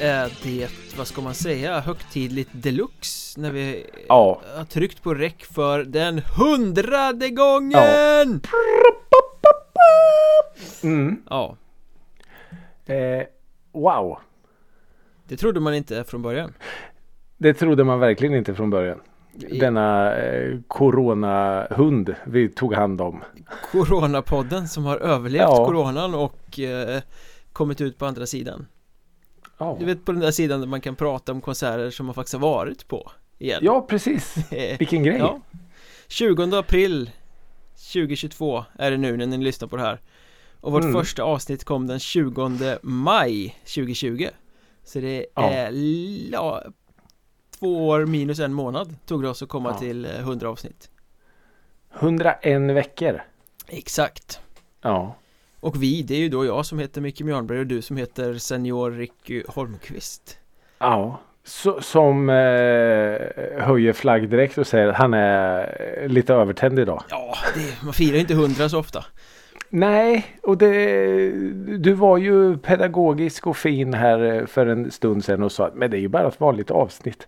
är det, vad ska man säga, högtidligt deluxe när vi Ja. har tryckt på räck för den hundrade gången! Mm. Ja, Eh, wow. det trodde man inte från början. Det trodde man verkligen inte från början. Denna eh, coronahund vi tog hand om. Coronapodden som har överlevt Ja. coronan och eh, kommit ut på andra sidan. Ja, Du vet på den där sidan där man kan prata om konserter som man faktiskt har varit på igen. ja precis. Eh, Vilken grej. Ja 20 april 2022 är det nu när ni lyssnar på det här Och vårt Mm. första avsnitt kom den 20 maj 2020 Så det Ja. är la, två år minus en månad tog det oss att komma Ja. till eh, 100 avsnitt 101 veckor. Exakt Ja. Och vi, det är ju då jag som heter Micke Mjörnberg och du som heter Senior Ricky Holmqvist Ja. Så, som eh, höjer flagg direkt och säger att han är lite övertänd idag. Ja, det, man firar ju inte 100 så ofta Nej, och det, du var ju pedagogisk och fin här eh, för en stund sedan och sa att men det är ju bara ett vanligt avsnitt.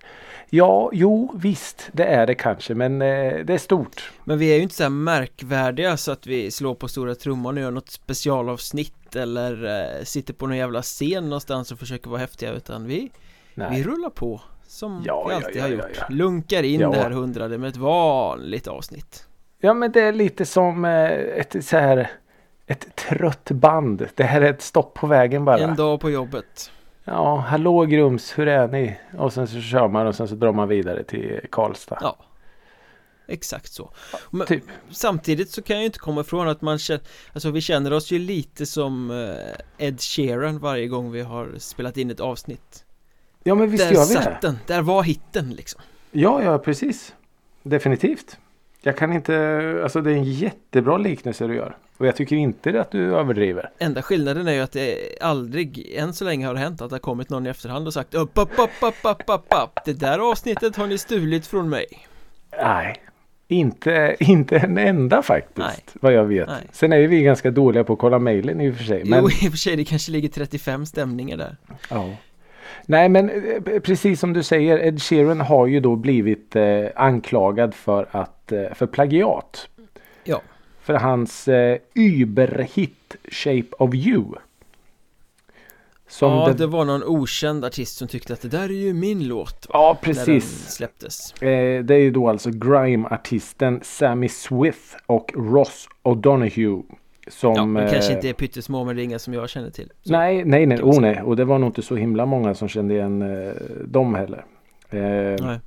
Ja, jo visst, det är det kanske, men eh, det är stort. Men vi är ju inte så här märkvärdiga så att vi slår på stora trumman och gör något specialavsnitt eller eh, sitter på någon jävla scen någonstans och försöker vara häftiga utan vi, vi rullar på som Ja, vi alltid ja, har ja, gjort. ja. Lunkar in det här hundrade med ett vanligt avsnitt. Ja, men det är lite som eh, ett så här ett trött band. Det här är ett stopp på vägen bara. En dag på jobbet. Ja, hallå Grums, hur är ni? Och sen så kör man och sen så drar man vidare till Karlstad. Ja. Exakt så. Men typ. samtidigt så kan jag ju inte komma ifrån att man känner, alltså vi känner oss ju lite som eh, Ed Sheeran varje gång vi har spelat in ett avsnitt. Ja, men visst där gör vi det. den, där var hitten liksom. Ja, ja, precis. Definitivt. Jag kan inte, alltså det är en jättebra liknelse du gör. Och jag tycker inte att du överdriver. Enda skillnaden är ju att det aldrig än så länge har hänt att det har kommit någon i efterhand och sagt upp, upp, upp, upp, upp, upp, upp. Det där avsnittet har ni stulit från mig Nej, inte, inte en enda faktiskt. Nej. Vad jag vet. Nej. Sen är ju vi ganska dåliga på att kolla mejlen i och för sig. Men, Jo i och för sig det kanske ligger 35 stämningar där ja. Nej men eh, precis som du säger Ed Sheeran har ju då blivit eh, anklagad för att eh, för plagiat. Ja, För hans eh, überhit Shape of You. Som ja den- det var någon okänd artist som tyckte att det där är ju min låt ja När den precis. släpptes Eh, det är ju då alltså grime-artisten Sammy Swith och Ross O'Donoghue. Som, Ja, de kanske eh, inte är pyttesmå men det är inga som jag känner till Så- Nej, nej, nej. Oh, nej. Och det var nog inte så himla många som kände igen eh, dem heller. Eh, Nej.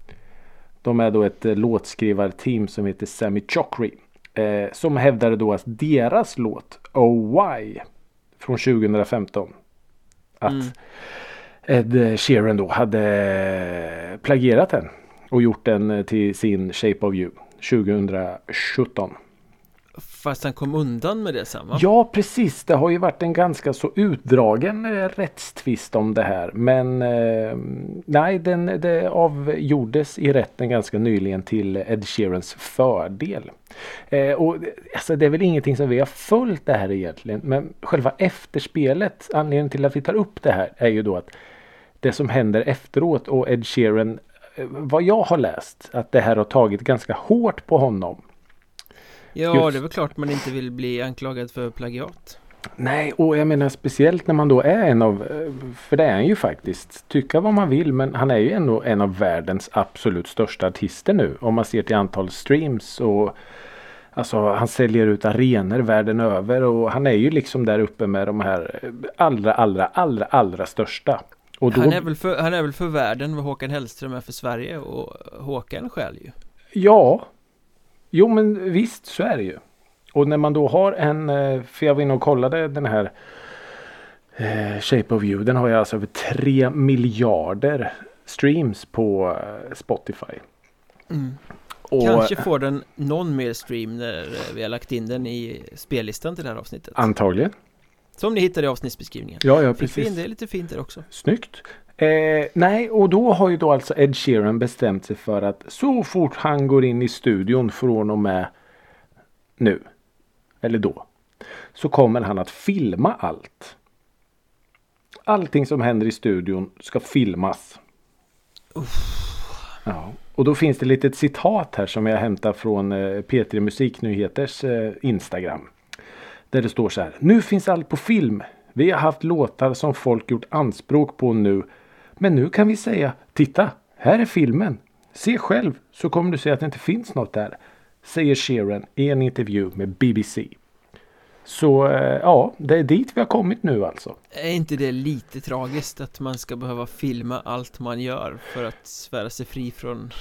De är då ett eh, låtskrivarteam som heter Sammy Chokri. Eh, som hävdade då att deras låt Oh Why från 2015 att Mm. Ed Sheeran då hade plagierat den och gjort den till sin Shape of You 2017. Fast han kom undan med det sen va? Ja precis, det har ju varit en ganska så utdragen eh, rättstvist om det här. Men eh, nej, den, det avgjordes i rätten ganska nyligen till Ed Sheerans fördel. Eh, och det- alltså, det är väl ingenting som vi har följt det här egentligen. Men själva efterspelet, anledningen till att vi tar upp det här är ju då att det som händer efteråt och Ed Sheeran, eh, vad jag har läst, att det här har tagit ganska hårt på honom. Ja, Just- det är väl klart man inte vill bli anklagad för plagiat Nej, och jag menar speciellt när man då är en av, eh, för det är han ju faktiskt, tycka vad man vill, men han är ju ändå en av världens absolut största artister nu. Om man ser till antal streams och alltså han säljer ut arenor världen över och han är ju liksom där uppe med de här eh, allra, allra, allra, allra största. Då, han, är väl för, han är väl för världen vad Håkan Hellström är för Sverige och Håkan själv ju Ja, jo men visst så är det ju. Och när man då har en, eh, för jag var inne och kollade den här eh, Shape of You. Den har ju alltså över 3 miljarder streams på eh, Spotify. mm. Och Kanske får den någon mer stream när vi har lagt in den i spellistan till det här avsnittet antagligen. Som ni hittar i avsnittsbeskrivningen Ja, ja Fick vi in precis. det lite fint där också Snyggt. Eh, nej, och då har ju då alltså Ed Sheeran bestämt sig för att så fort han går in i studion från och med nu. Eller då. Så kommer han att filma allt. allting som händer i studion ska filmas. Ja, och då finns det lite ett citat här som jag hämtar från eh, P3 Musiknyheters eh, Instagram. Där det står så här. Nu finns allt på film. Vi har haft låtar som folk gjort anspråk på nu. Men nu kan vi säga Titta, här är filmen. Se själv så kommer du se att det inte finns något där. Säger Sheeran i en intervju med BBC. Så eh, ja, det är dit vi har kommit nu alltså. Är inte det lite tragiskt att man ska behöva filma allt man gör för att svära sig fri från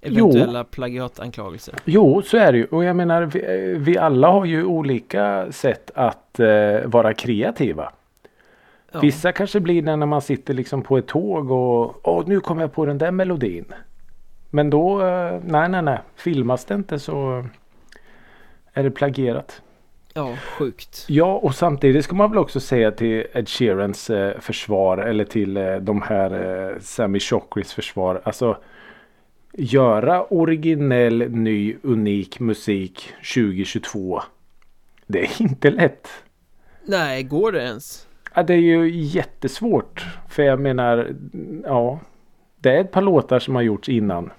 eventuella jo. plagiatanklagelser? Jo, så är det ju. Och jag menar, vi, vi alla har ju olika sätt att eh, vara kreativa. Ja. Vissa kanske blir det när man sitter liksom på ett tåg och Åh, nu kommer jag på den där melodin. Men då, eh, nej nej nej, filmas det inte så är det plagierat. Ja, sjukt. Ja, och samtidigt ska man väl också säga till Ed Sheerans eh, försvar eller till eh, de här eh, Sammy Chokris försvar. Alltså göra originell, ny, unik musik 2022. Det är inte lätt. Nej, går det ens? Ja, det är ju jättesvårt. För jag menar, ja. Det är ett par låtar som har gjorts innan.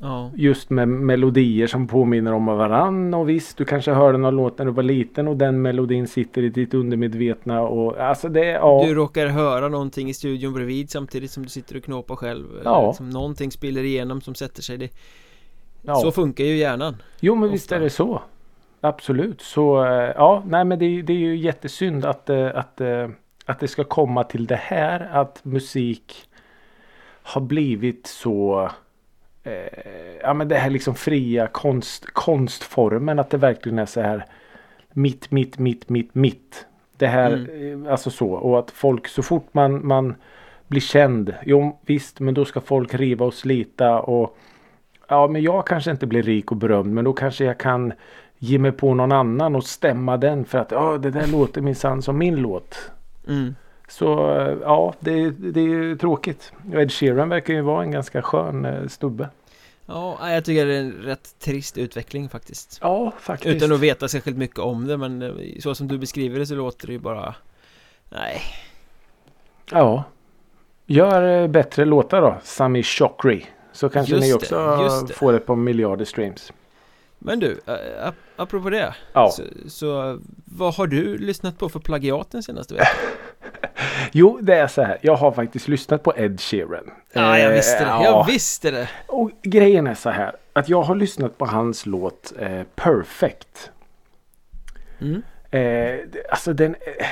Ja. Just med melodier som påminner om varann och visst du kanske hörde någon låt när du var liten och den melodin sitter i ditt undermedvetna och alltså det ja. Du råkar höra någonting i studion bredvid samtidigt som du sitter och knåpar själv. Ja. Liksom någonting spiller igenom som sätter sig. Det. Ja. Så funkar ju hjärnan. Jo men Ofta. visst är det så. Absolut så eh, ja nej men det, det är ju jättesynd att, eh, att, eh, att det ska komma till det här att musik har blivit så ja men det här liksom fria konst, konstformen att det verkligen är så här mitt, mitt, mitt, mitt, mitt. Det här, mm. Alltså så. Och att folk så fort man, man blir känd. Jo visst, men då ska folk riva och slita och ja, men jag kanske inte blir rik och berömd, men då kanske jag kan ge mig på någon annan och stämma den för att ja, det där låter minsann som min låt. Mm. Så ja, det, det är tråkigt. Ed Sheeran verkar ju vara en ganska skön eh, stubbe. Ja, jag tycker det är en rätt trist utveckling faktiskt. Ja, faktiskt. Utan att veta särskilt mycket om det, men eh, så som du beskriver det så låter det ju bara... Nej. Ja. Gör eh, bättre låtar då, Sami Chokri. Så kanske just ni också det, får ett par miljarder streams. Men du, apropå det. Ja. Så, så vad har du lyssnat på för plagiat den senaste veckan? Jo, det är så här. Jag har faktiskt lyssnat på Ed Sheeran. Ja, jag visste det. Jag visste det. Och grejen är så här. Att jag har lyssnat på hans låt eh, Perfect. Mm. Eh, alltså den... Eh,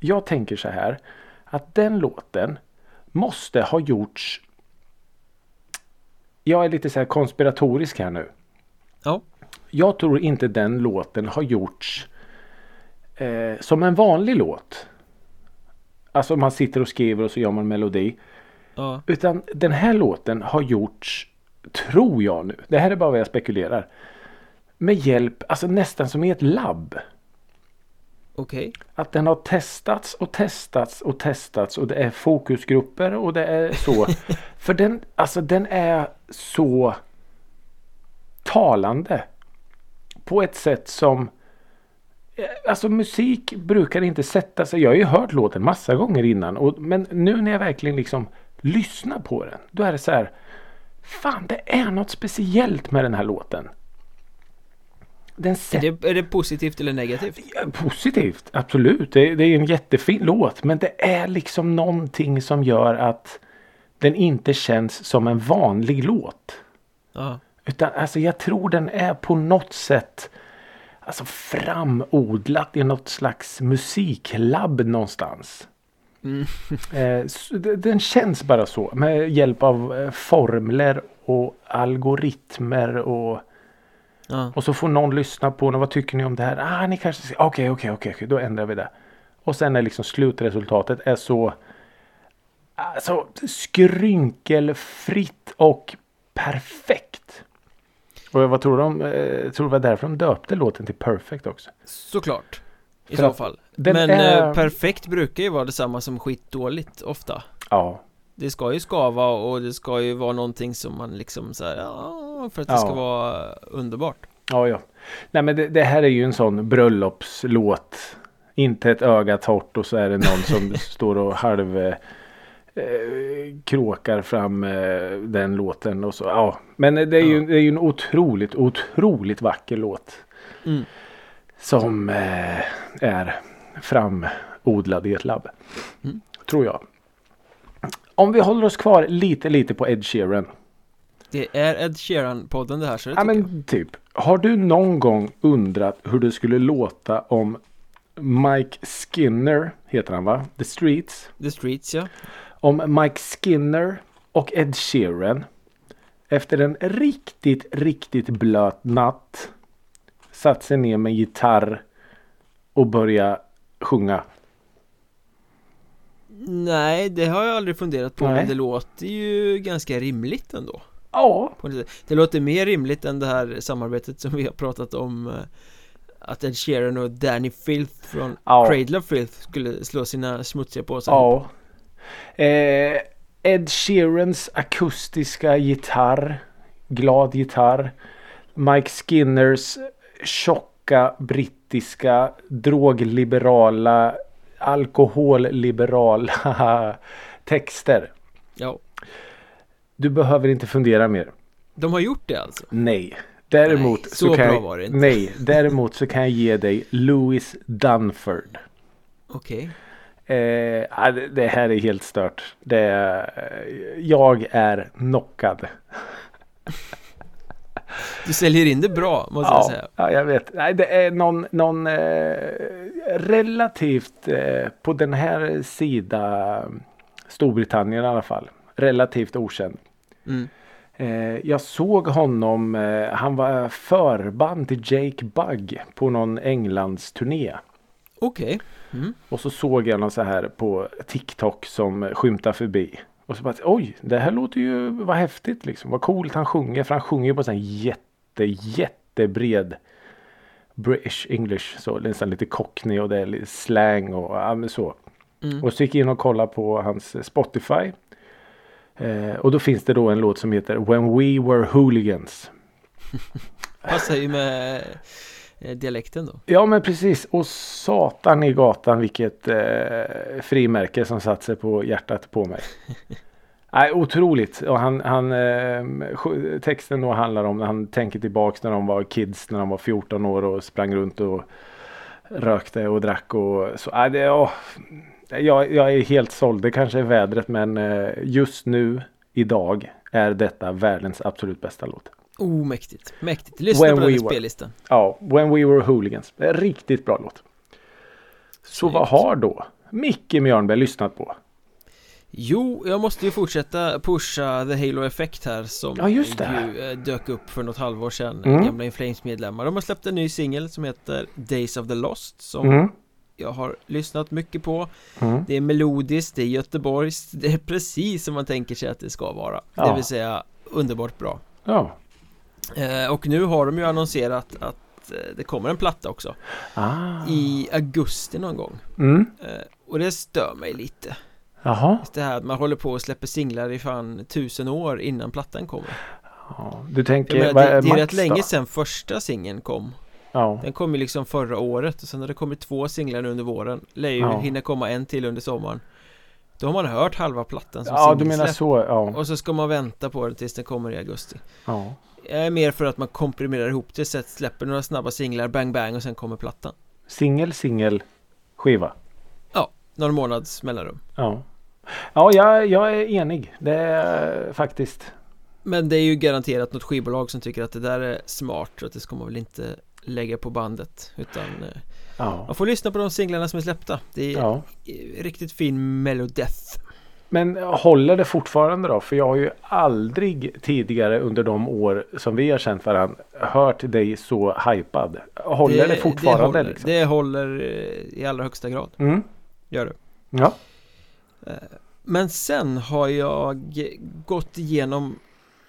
jag tänker så här. Att den låten måste ha gjorts... Jag är lite så här konspiratorisk här nu. Ja. Jag tror inte den låten har gjorts eh, som en vanlig låt. Alltså man sitter och skriver och så gör man melodi. Ja. Utan den här låten har gjorts, tror jag nu, det här är bara vad jag spekulerar. Med hjälp, alltså nästan som i ett labb. Okej. Okay. Att den har testats och testats och testats och det är fokusgrupper och det är så. För den, alltså den är så talande. På ett sätt som Eh, alltså musik brukar inte sätta sig. Jag har ju hört låten massa gånger innan. Och, men nu när jag verkligen liksom lyssnar på den. Då är det så här. Fan det är något speciellt med den här låten. Den är, det, är det positivt eller negativt? Positivt, absolut. Det, det är en jättefin låt. Men det är liksom någonting som gör att den inte känns som en vanlig låt. Ja. Utan alltså jag tror den är på något sätt alltså framodlat i något slags musiklabb någonstans. Mm. Eh, den känns bara så med hjälp av eh, formler och algoritmer och ja. och så får någon lyssna på den. Vad tycker ni om det här? Ah, ni kanske okej, okej, okej, då ändrar vi det. Och sen är liksom slutresultatet är så alltså skrynkelfritt och perfekt. Och vad tror du om, eh, tror du var därför de döpte låten till Perfect också? Såklart. I För så fall. Men är... eh, perfekt brukar ju vara detsamma som skitdåligt ofta. Ja. Det ska ju skava och det ska ju vara någonting som man liksom så ja, för att det ja. ska vara underbart. Ja, ja. Nej men det, det, här är ju en sån bröllopslåt. Inte ett öga torrt och så är det någon som står och halv eh, kråkar fram eh, den låten och så. Ja, men det är, ju, det är ju en otroligt, otroligt vacker låt. Mm. Som eh, är framodlad i ett labb. Mm. Tror jag. Om vi håller oss kvar lite, lite på Ed Sheeran. Det är Ed Sheeran-podden det här så det Ja tycker jag. men typ. Har du någon gång undrat hur det skulle låta om Mike Skinner, heter han va? The Streets. The Streets ja. Om Mike Skinner och Ed Sheeran efter en riktigt, riktigt blöt natt satt sig ner med gitarr och börja sjunga. Nej, det har jag aldrig funderat på Nej. men det låter ju ganska rimligt ändå. Ja. Det låter mer rimligt än det här samarbetet som vi har pratat om eh, Att Ed Sheeran och Danny Filth från Ja. Cradle of Filth skulle slå sina smutsiga påsar ja. Eh, Ed Sheerans akustiska gitarr. Glad gitarr. Mike Skinners tjocka brittiska drogliberala alkoholliberala texter. Ja, Du behöver inte fundera mer. de har gjort det alltså Nej. Däremot Nej, så, så kan jag. Nej, däremot så kan jag ge dig Louis Dunford. Okej Eh, ja, det, här är helt stört. Det är, jag är knockad. Du säljer in det bra måste jag Ja, säga ja, jag vet. Nej, det är någon, någon eh, relativt eh, på den här sida Storbritannien i alla fall. Relativt okänd. mm. Eh, jag såg honom, eh, han var förband till Jake Bugg på någon Englands turné. Okej mm. Och så såg jag någon så här på TikTok som skymtar förbi. Och så bara, oj, det här låter ju, vad häftigt liksom. Vad coolt han sjunger. För han sjunger ju på sån här jätte, jättebred British English. Så nästan lite cockney och det är lite slang och ja, så. Mm. Och så gick jag in och kollade på hans Spotify. Eh, och då finns det då en låt som heter When We Were Hooligans. Passar ju med dialekten då Ja men precis och satan i gatan vilket eh, frimärke som satt sig på hjärtat på mig. Nej, otroligt. Och han, han, eh, texten då handlar om när han tänker tillbaks när de var kids när de var 14 år och sprang runt och rökte och drack och så. Nej, det, åh, jag, jag är helt såld. Det kanske är vädret men eh, just nu idag är detta världens absolut bästa låt. Oh, mäktigt, mäktigt Lyssna When på den we spellistan Ja, When We Were Hooligans. Det är en riktigt bra låt. Så Snyggt. vad har då Micke Mjörnberg lyssnat på? Jo, jag måste ju fortsätta pusha The Halo Effect här som Ja, just det. ju eh, dök upp för något halvår sedan Mm. Gamla Inflames medlemmar De har släppt en ny singel som heter Days of the Lost Som Mm. jag har lyssnat mycket på Mm. Det är melodiskt, det är Göteborgs Det är precis som man tänker sig att det ska vara Ja. Det vill säga underbart bra Ja. Eh, Och nu har de ju annonserat att eh, det kommer en platta också Ah. I augusti någon gång Mm. eh, Och det stör mig lite Jaha. Det här att man håller på och släpper singlar i fan tusen år innan plattan kommer Ja. Du tänker, menar, vad det, är det är Max rätt länge då? sedan första singeln kom Ja. Den kom ju liksom förra året och sen har det kommit två singlar under våren Lär ju Ja. hinna komma en till under sommaren Då har man hört halva plattan som Ja, du menar så. Ja. Och så ska man vänta på den tills den kommer i augusti ja. Jag är mer för att man komprimerar ihop det så att släpper några snabba singlar, bang bang och sen kommer plattan Singel, singel, skiva. Någon månads mellanrum Ja. Ja, jag, jag är enig. Det är faktiskt. Men det är ju garanterat något skivbolag som tycker att det där är smart så att det ska man väl inte lägga på bandet utan eh, Ja. man får lyssna på de singlarna som är släppta Det är ja. riktigt fin melodeath Men håller det fortfarande då? För jag har ju aldrig tidigare under de år som vi har känt varandra hört dig så hypad. Håller det, fortfarande det håller, liksom? det håller eh, i allra högsta grad Mm. Gör det Ja. Men sen har jag gått igenom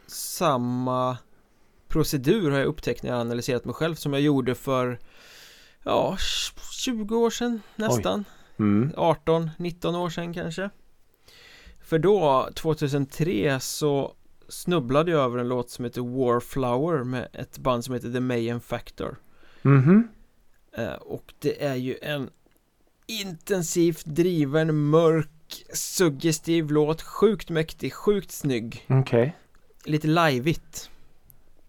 samma procedur har jag upptäckt när jag analyserat mig själv som jag gjorde för ja, 20 år sedan nästan Mm. 18, 19 år sedan kanske För då, 2003 så snubblade jag över en låt som heter Warflower med ett band som heter The Mayhem Factor. Mhm. Eh, Och det är ju en intensivt driven, mörk, suggestiv låt, sjukt mäktig, sjukt snygg. Okej. Lite lajvigt.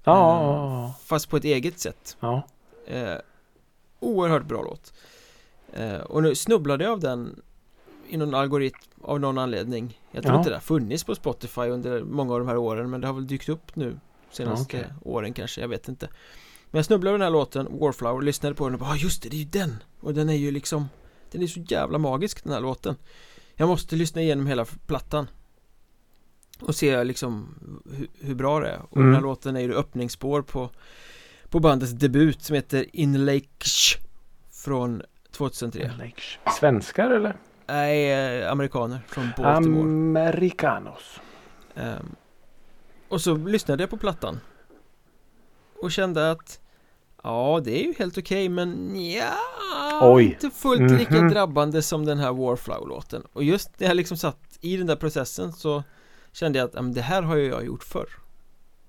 Ja, ja, Fast på ett eget sätt. Ja. eh, Oerhört bra låt. Och nu snubblade jag av den I någon algoritm av någon anledning Jag tror Ja. inte det har funnits på Spotify under många av de här åren Men det har väl dykt upp nu Senaste Okej. åren kanske, jag vet inte Men jag snubblade över den här låten, Warflower, lyssnade på den och bara ah, just det, det är ju den! Och den är ju liksom Den är så jävla magisk den här låten Jag måste lyssna igenom hela plattan Och se liksom hur, hur bra det är Och den här Mm. låten är ju öppningsspår på På bandets debut som heter In Lake Från 2003 Svenskar eller? Nej, eh, amerikaner från Baltimore Americanos. Ehm, Och så lyssnade jag på plattan Och kände att Ja, det är ju helt okej men ja, Oj. Inte fullt lika Mhm. drabbande som den här Warflower-låten Och just när jag liksom satt i den där processen så Kände jag att men det här har ju jag gjort förr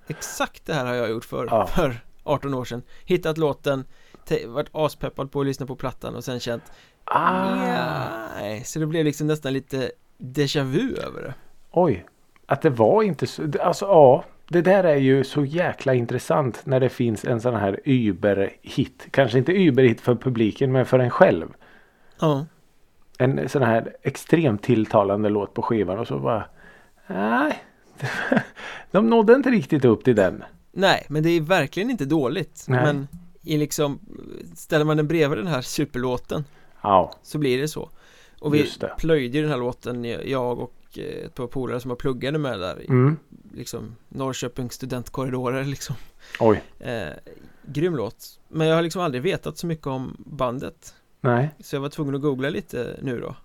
Exakt det här har jag gjort förr, Ja. för 18 år sedan Hittat låten te- varit aspeppad på att lyssna på plattan och sen känt Ah. Nej, så det blev liksom nästan lite déjà vu över det Oj. Att det var inte så. Alltså ja. Det där är ju så jäkla intressant när det finns en sån här Uber-hit. Kanske inte Uber-hit för publiken men för en själv. Ja, En sån här extremt tilltalande låt på skivan och så bara. Nej. De nådde inte riktigt upp till den. nej, men det är verkligen inte dåligt Nej. Men i liksom Ställer man den bredvid den här superlåten Ja. Så blir det så Och vi plöjde den här låten Jag och eh, ett par polare som har pluggade med där Mm. liksom Norrköpings studentkorridorer liksom Oj. eh, Grym låt Men jag har liksom aldrig vetat så mycket om bandet Nej. Så jag var tvungen att googla lite nu då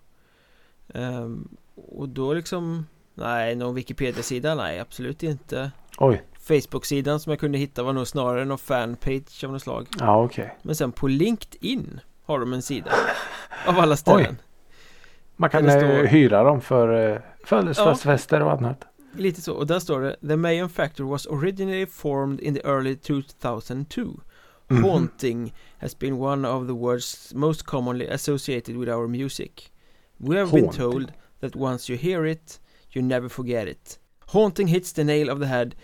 Ehm, Och då liksom Nej, någon Wikipedia-sida? Nej, absolut inte Oj. Facebook-sidan som jag kunde hitta var nog snarare någon fanpage av något slag Ja okej. Men sen på LinkedIn har de en sida? Av alla ställen. Man kan står- hyra dem för eh, födelsedagsfester och annat. Lite så, och där står det The Mayan Factor was originally formed in the early 2002 Mhm. Haunting has been one of the words most commonly associated with our music. We have been Haunting. told that once you hear it, you never forget it. Haunting hits the nail of the head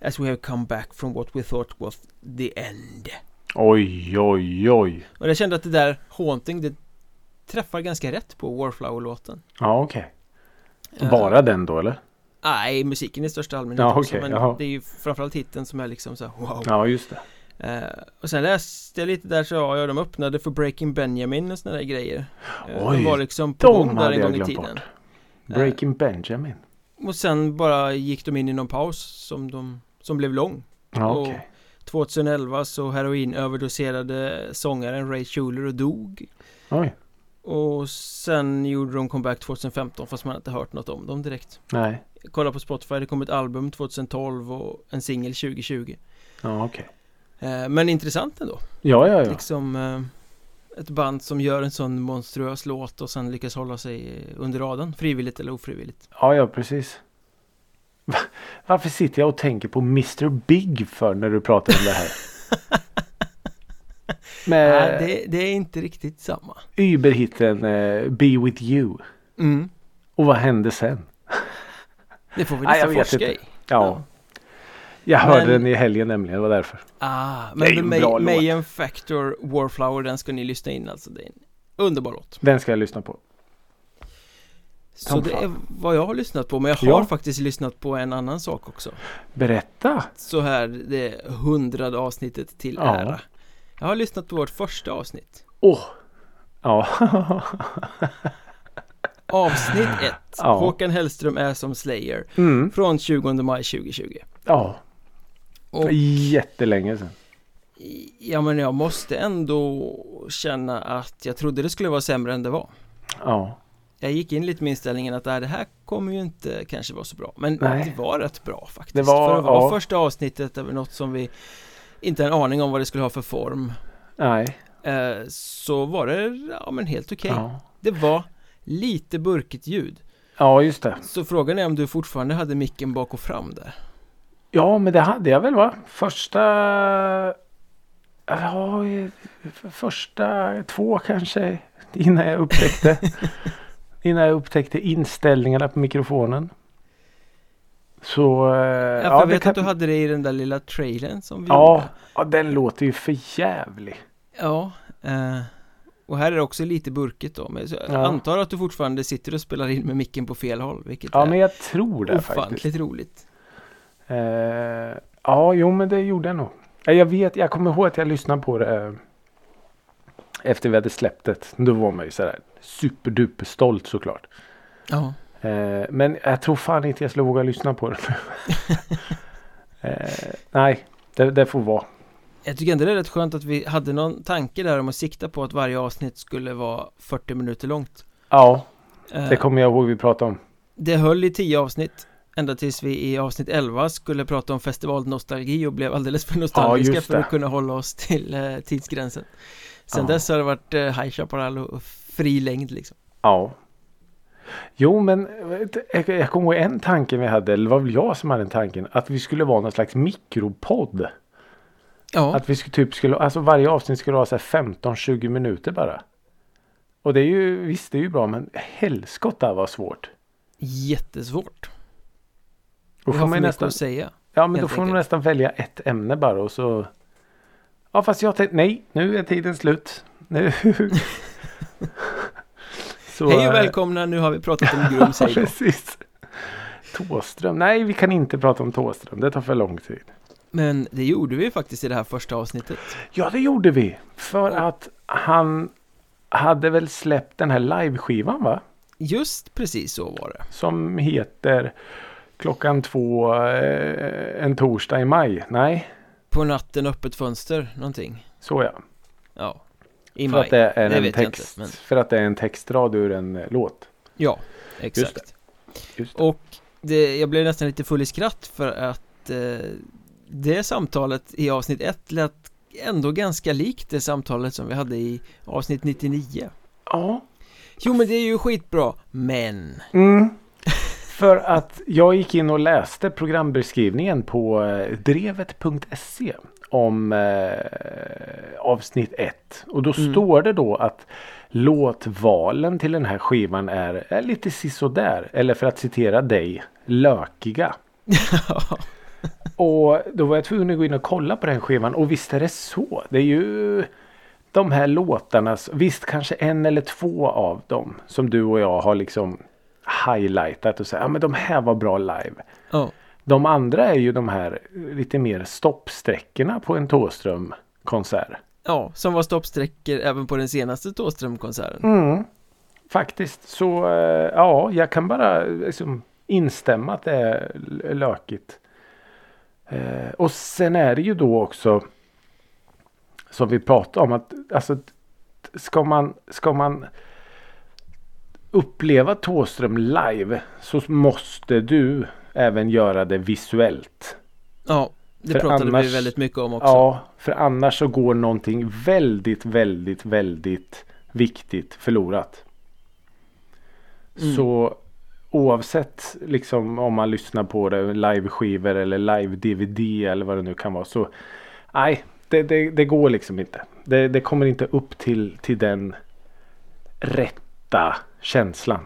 as we have come back from what we thought was the end Oj oj oj. Och jag kände att det där Haunting, det träffar ganska rätt på Warflower-låten Ja okej. Eh, Bara den då eller? Nej, musiken i största allmänhet Ja, också, okej, men jaha. det är ju framförallt hitten som är liksom så här, wow Ja just det. Eh, och sen läste jag lite där så ja, de öppnade för Breaking Benjamin och såna där grejer Eh, Oj, De var liksom på gång där en gång i tiden bort. Breaking Benjamin. Och sen bara gick de in i någon paus som de Som blev lång Ja och- okej. 2011 så heroinöverdoserade sångaren Ray Schuler och dog Oj. Och sen gjorde de comeback 2015 fast man inte hört något om dem direkt Nej. Kolla på Spotify, det kom ett album 2012 och en singel 2020 Ja okej. Eh, Men intressant ändå Ja ja ja. Liksom eh, ett band som gör en sån monstruös låt och sen lyckas hålla sig under radarn Frivilligt eller ofrivilligt Ja ja precis. Va- Varför sitter jag och tänker på Mr Big för när du pratar om det här? Med Nej, det, det är inte riktigt samma Uber-hitten eh, Be With You. mm. Och vad hände sen? Det får vi jag nästan vet forska i Ja. Jag hörde Men- den i helgen nämligen, det var därför. ah, Det är Men ju The en bra May. Mayan Factor Warflower den ska ni lyssna in alltså Det är en underbar låt Den ska jag lyssna på. Så det är vad jag har lyssnat på Men jag har Ja. faktiskt lyssnat på en annan sak också Berätta! Så här det hundrade avsnittet till Ja. ära Jag har lyssnat på vårt första avsnitt Åh! Ja. Avsnitt 1 Ja. Håkan Hellström är som Slayer mm. Från 20 maj 2020 Ja. Och jättelänge sedan. ja men jag måste ändå känna att jag trodde det skulle vara sämre än det var Ja. Jag gick in lite med inställningen att "Nej, det här kommer ju inte kanske vara så bra Men Nej. det var rätt bra faktiskt Det var- För att vara ja. första avsnittet över något som vi inte en aning om vad det skulle ha för form Nej. eh, Så var det, ja men helt okej Ja. Det var lite burkigt ljud ja, just det. Så frågan är om du fortfarande hade micken bak och fram där Ja, men det hade jag väl va? Första... Ja, första två kanske innan jag upptäckte. innan jag upptäckte inställningarna på mikrofonen. Så... eh, Ja, för jag vet kan- att du hade det i den där lilla trailern som vi Ja, gjorde. ja, den låter ju för jävlig. Ja. Eh, och här är det också lite burkigt då. Men jag Ja. antar att du fortfarande sitter och spelar in med micken på fel håll. Vilket Ja, är men jag tror det faktiskt. ofantligt roligt. Eh, ja, jo men det gjorde jag nog. Ja, Jag vet, jag kommer ihåg att jag lyssnade på det eh, efter vi hade släppt det. Då var man ju sådär superduper stolt såklart. Ja. Eh, men jag tror fan inte jag skulle våga lyssna på det nu. eh, nej, det, det får vara. Jag tycker ändå det är rätt skönt att vi hade någon tanke där om att sikta på att varje avsnitt skulle vara 40 minuter långt. Ja, Eh, det kommer jag ihåg vi pratade om. Det höll i 10 avsnitt Ända tills vi i avsnitt 11 skulle prata om festivalnostalgi och blev alldeles för nostalgiska just för att kunna hålla oss till eh, tidsgränsen Sen Ja. dess har det varit eh, High Chaparral och fri längd liksom Ja. Jo men jag, jag kommer ihåg en tanke vi hade, eller var väl jag som hade den tanken, att vi skulle vara någon slags mikropodd. Ja, Att vi skulle typ skulle, alltså varje avsnitt skulle ha så här 15-20 minuter bara. Och det är ju, visst det är ju bra men helskotta var svårt. jättesvårt Då får man nästan, att säga ja men då får man enkelt. nästan välja ett ämne bara och så. Ja fast jag tänkte, nej nu är tiden slut. Nu. så, Hej och eh, välkomna, nu har vi pratat om Grums, Ja, precis. Tåström. Nej, vi kan inte prata om Tåström. Det tar för lång tid. Men det gjorde vi faktiskt i det här första avsnittet Ja, det gjorde vi. För Ja. att han hade väl släppt den här liveskivan va? Just precis så var det Som heter Klockan två eh, en torsdag i maj. Nej, På natten öppet fönster, någonting så ja. Ja I för maj, att det är det en text. inte, men- För att det är en textrad ur en eh, låt. ja, exakt Just det. Och det, jag blev nästan lite full i skratt för att eh, det samtalet i avsnitt 1 lät ändå ganska likt det samtalet som vi hade i avsnitt 99 Ja. Jo men det är ju skitbra, men Mm. För att jag gick in och läste programbeskrivningen på eh, drevet.se om eh, avsnitt 1. Och då Mm. står det då att låtvalen till den här skivan är, är lite sisådär. Eller för att citera dig, lökiga. Och då var jag tvungen att gå in och kolla på den skivan och visst är det så. Det är ju de här låtarna, visst kanske en eller två av dem som du och jag har liksom highlightat och sagt ja men de här var bra live. Ja, De andra är ju de här lite mer stoppsträckorna på en Thåström konsert. ja, som var stoppsträckor även på den senaste Thåström-konserten Mm. Faktiskt så eh, ja, jag kan bara liksom instämma att det är lökigt. Eh, och sen är det ju då också som vi pratade om att alltså ska man, ska man uppleva Thåström live så måste du även göra det visuellt. Ja, det För pratade annars- vi väldigt mycket om också Ja, för annars så går någonting väldigt, väldigt, väldigt viktigt förlorat. Mm. Så oavsett liksom om man lyssnar på det live-skivor eller live-DVD eller vad det nu kan vara så nej, det, det, det går liksom inte. Det, det kommer inte upp till, till den rätta känslan.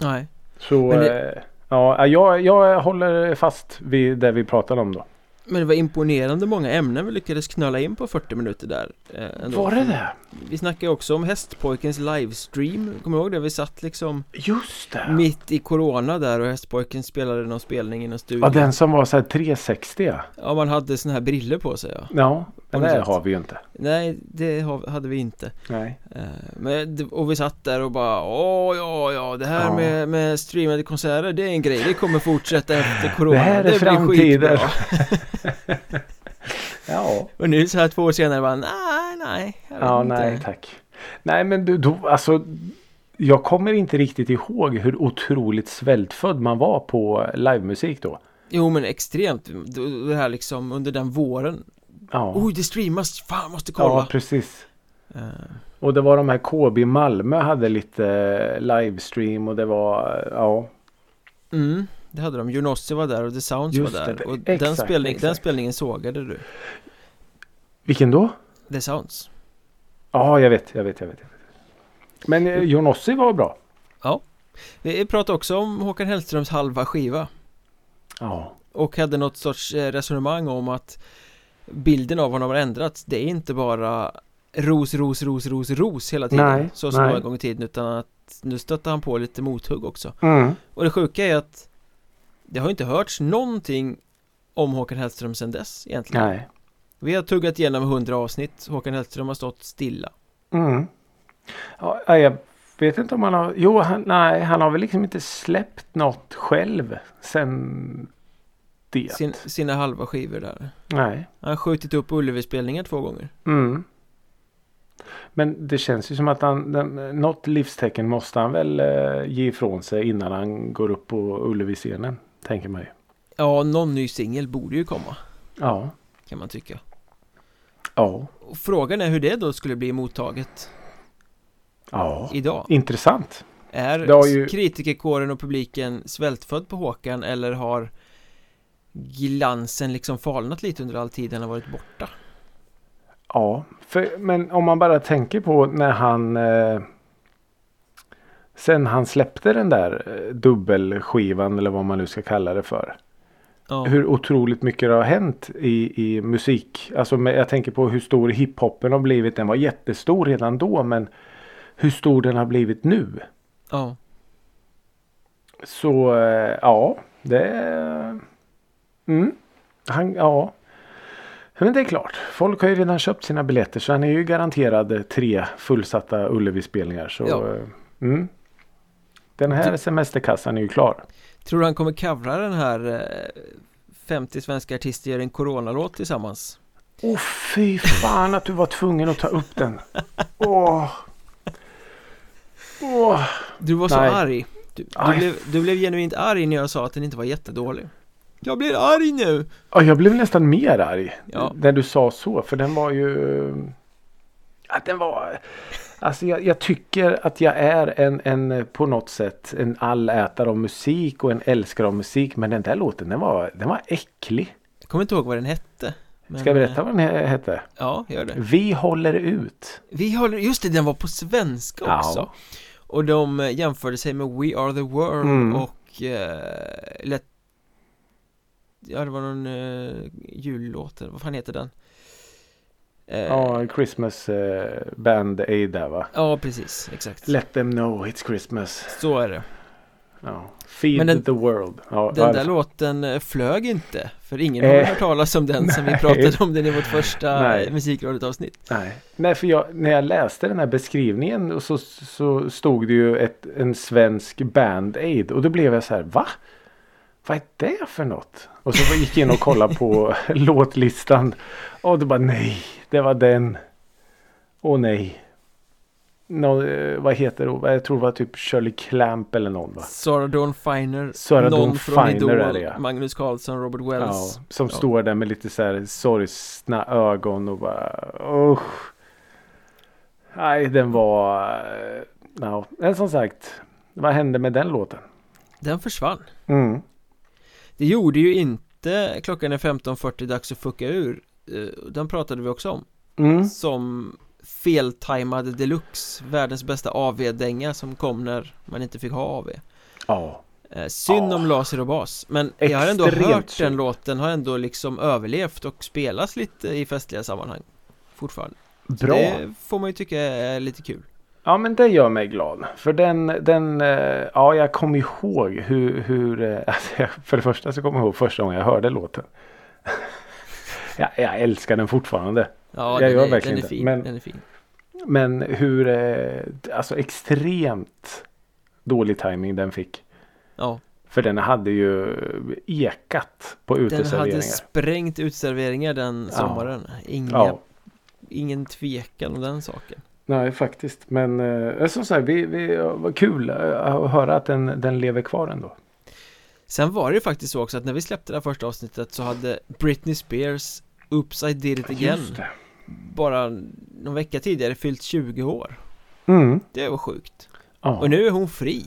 Nej, Så det- eh, ja, jag, jag håller fast vid det vi pratade om då. men det var imponerande många ämnen vi lyckades knöla in på 40 minuter där eh, ändå. Var det det? Vi snackade också om Hästpojkens livestream Kommer du ihåg det? Vi satt liksom Just det! mitt i Corona där och Hästpojken spelade någon spelning i någon studio Ja, den som var så här 360 ja. Ja, man hade såna här briller på sig ja Ja, något det har vi ju inte. Nej, det ha- hade vi inte Nej. Eh, Men, det- och vi satt där och bara Åh ja, ja, det här Ja. med, med streamade konserter Det är en grej, det kommer fortsätta efter Corona Det här är blir framtiden. Ja. Och nu så här två år senare bara Nej, nej Ja, inte. nej tack. Nej, men du, då, alltså. Jag kommer inte riktigt ihåg hur otroligt svältfödd man var på livemusik då. Jo men extremt, Det- det här liksom under den våren Ja, Oj det streamas, fan måste ja kolla precis. Eh, Och det var de här KB Malmö hade lite livestream och det var ja. Mm, det hade de, Junossi var där och The Sounds Just var där det, och exakt, den, spelning, den spelningen sågade du Vilken då? The Sounds. Ja, jag vet, jag vet, jag vet. Men eh, Jonossi var bra. Vi pratade också om Håkan Hellströms halva skiva Ja. och hade något sorts eh, resonemang om att bilden av honom har ändrats. Det är inte bara ros, ros, ros, ros, ros hela tiden Nej, så som nej. en gång i tiden utan att nu stötte han på lite mothugg också. Mm. Och det sjuka är att det har inte hörts någonting om Håkan Hellström sedan dess egentligen. Nej. Vi har tuggat igenom 100 avsnitt, Håkan Hellström har stått stilla. Mm. Ja, jag vet inte om han har... Jo, han, nej, han har väl liksom inte släppt något själv sen det. Sin, sina halva skivor där. Nej. Han har skjutit upp Ullevi-spelningar två gånger. Mm. Men det känns ju som att han, den, något livstecken måste han väl eh, ge ifrån sig innan han går upp på Ullevi-scenen. Tänker man ju. Ja, någon ny singel borde ju komma, Ja. kan man tycka. Ja. Och frågan är hur det då skulle bli mottaget Ja. idag. Intressant. Är ju- kritikerkåren och publiken svältfödd på Håkan eller har glansen liksom falnat lite under all tid han har varit borta? Ja. För, men om man bara tänker på när han eh, Sen han släppte den där eh, dubbelskivan eller vad man nu ska kalla det för. Ja, hur otroligt mycket det har hänt i, i musik. Alltså med, jag tänker på hur stor hiphopen har blivit. Den var jättestor redan då men hur stor den har blivit nu. ja. Så eh, ja, det... Mm, han, ja. Men det är klart. Folk har ju redan köpt sina biljetter så han är ju garanterad eh, tre fullsatta Ullevi-spelningar. Så Ja. eh, mm. Den här semesterkassan är ju klar. Tror du han kommer covra den här eh, 50 svenska artister gör en coronalåt tillsammans? Åh fy fan att du var tvungen att ta upp den. Åh. Åh. Du var så Nej. arg du, du, blev, du blev genuint arg när jag sa att den inte var jättedålig Jag blir arg nu! Ja, jag blev nästan mer arg. Ja. När du sa så. För den var ju. Ja, den var. Alltså jag, jag tycker att jag är en, en på något sätt en allätare av musik och en älskare av musik. Men den där låten den var, den var äcklig. Jag kommer inte ihåg vad den hette men, Ska jag berätta vad den he- hette? Ja, gör det Vi håller ut. Vi håller, just det, den var på svenska Ja. också Och de eh, jämförde sig med We Are The World Mm. och eh, Let Ja, det var någon eh, jullåt, vad fan heter den? Eh, Ja, Christmas eh, Band Aid där va? ja, precis, exakt Let them know it's Christmas. Så är det Ja. Feed den- the world. Ja, Den där låten eh, flög inte För ingen Eh, har hört talas om den sen vi pratade om den i vårt första Nej. eh, Musikrådet avsnitt Nej, Nej för jag, när jag läste den här beskrivningen och så, så stod det ju ett, en svensk Band-Aid och då blev jag så här, va? Vad är det för något? Och så gick jag in och kollade på låtlistan och då bara nej, det var den. Åh nej. Nå, eh, vad heter det? Jag tror det var typ Shirley Clamp eller någon va? Sarah Dawn Finer Sarah Någon Dawn från Finer Idol är det, ja. Magnus Carlsson, Robert Ja, Wells som Ja. står där med lite så här sorgsna ögon och bara usch. Nej, den var... eh, No. Men som sagt, vad hände med den låten? Den försvann Mm. Det gjorde ju inte klockan är 15.40 dags att fucka ur Eh, Den pratade vi också om Mm. Som feltajmad deluxe Världens bästa AV-dänga som kom när man inte fick ha AV Ja. eh, Synd Ja. om laser och bas Men jag har ändå Extremt hört den låten Har ändå liksom överlevt och spelas lite i festliga sammanhang Fortfarande Bra. Det får man ju tycka är lite kul Ja, men det gör mig glad. För den, den eh, ja, jag kommer ihåg hur, hur eh, alltså, jag- för det första så kommer jag ihåg första gången jag hörde låten. ja, jag älskar den fortfarande. Ja, Jag den, gör är, verkligen den är fin, men- den är fin Men hur, eh, alltså extremt dålig timing den fick. Ja, För den hade ju ekat på den uteserveringar. hade sprängt utserveringar den Ja. sommaren Inga, Ja, Ingen tvekan om den saken nej faktiskt. Men eh, som sagt, vi, vi, vad kul eh, att höra att den, den lever kvar ändå. Sen var det ju faktiskt så också att när vi släppte det här första avsnittet så hade Britney Spears Oops I did it again. Bara någon vecka tidigare fyllt 20 år Mm. Det var sjukt Ja. Och nu är hon fri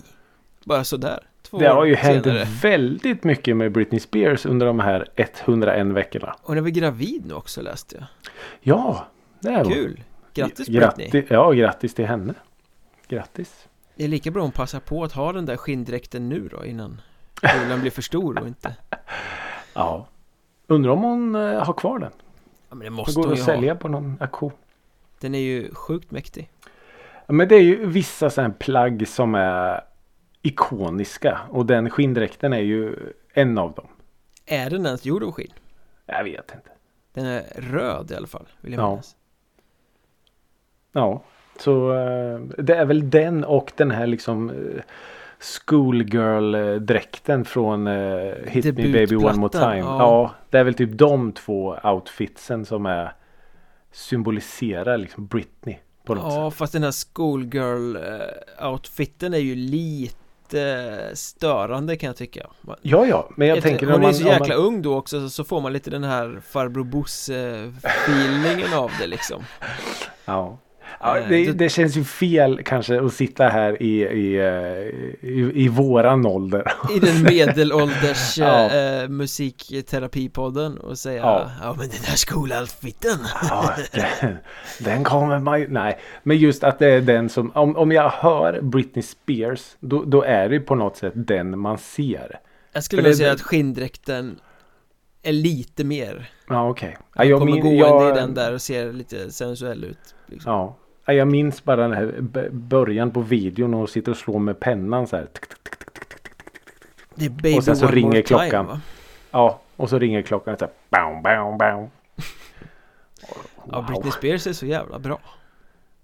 Bara sådär Två Det har ju hänt väldigt mycket med Britney Spears under de här 101 veckorna. Hon är väl gravid nu också läste jag Ja, det är hon. Kul! Grattis Britney! Ja, grattis till henne. Grattis. Det är lika bra att passa på att ha den där skinndräkten nu då innan kjolen blir för stor och inte Ja. Undrar om hon eh, har kvar den? Ja men det måste går hon att sälja ha på någon auktion. Den är ju sjukt mäktig Ja, Men det är ju vissa sådana plagg som är ikoniska. Och den skinndräkten är ju en av dem. Är den ens gjord av skinn? Jag vet inte. Den är röd i alla fall, vill jag Ja. minnas Ja, så eh, det är väl den och den här liksom eh, Schoolgirl-dräkten från eh, Hit Me Baby One More Time. ja. Ja. det är väl typ de två outfitsen som är symboliserar liksom Britney på något Ja, sätt. fast den här schoolgirl-outfiten är ju lite störande kan jag tycka Man- Ja, ja, men jag Efter- tänker Hon om är man, så om man, jäkla ung då också så får man lite den här farbror Bosse-feelingen av det liksom Ja. Ja, Eh, det, det- känns ju fel kanske att sitta här i, i, eh, i, i våran ålder. I den medelålders Ja. eh, musikterapipodden och säga Ja. ja. men den där skoloutfiten Ja, den, den kommer man ju... Nej, men just att det är den som... Om, om jag hör Britney Spears då, då är det på något sätt den man ser. Jag skulle säga att skinndräkten är lite mer Ja, okej. Ja, Han jag kommer min- gående jag- i den där och ser lite sensuell ut liksom. Ja. Ja, Jag minns bara den här början på videon och sitter och slår med pennan så här. Det är Baby Och sen så ringer klockan. Time, va? Ja, och så ringer klockan så här. Bam, bam, bam. Ja, Britney Spears är så jävla bra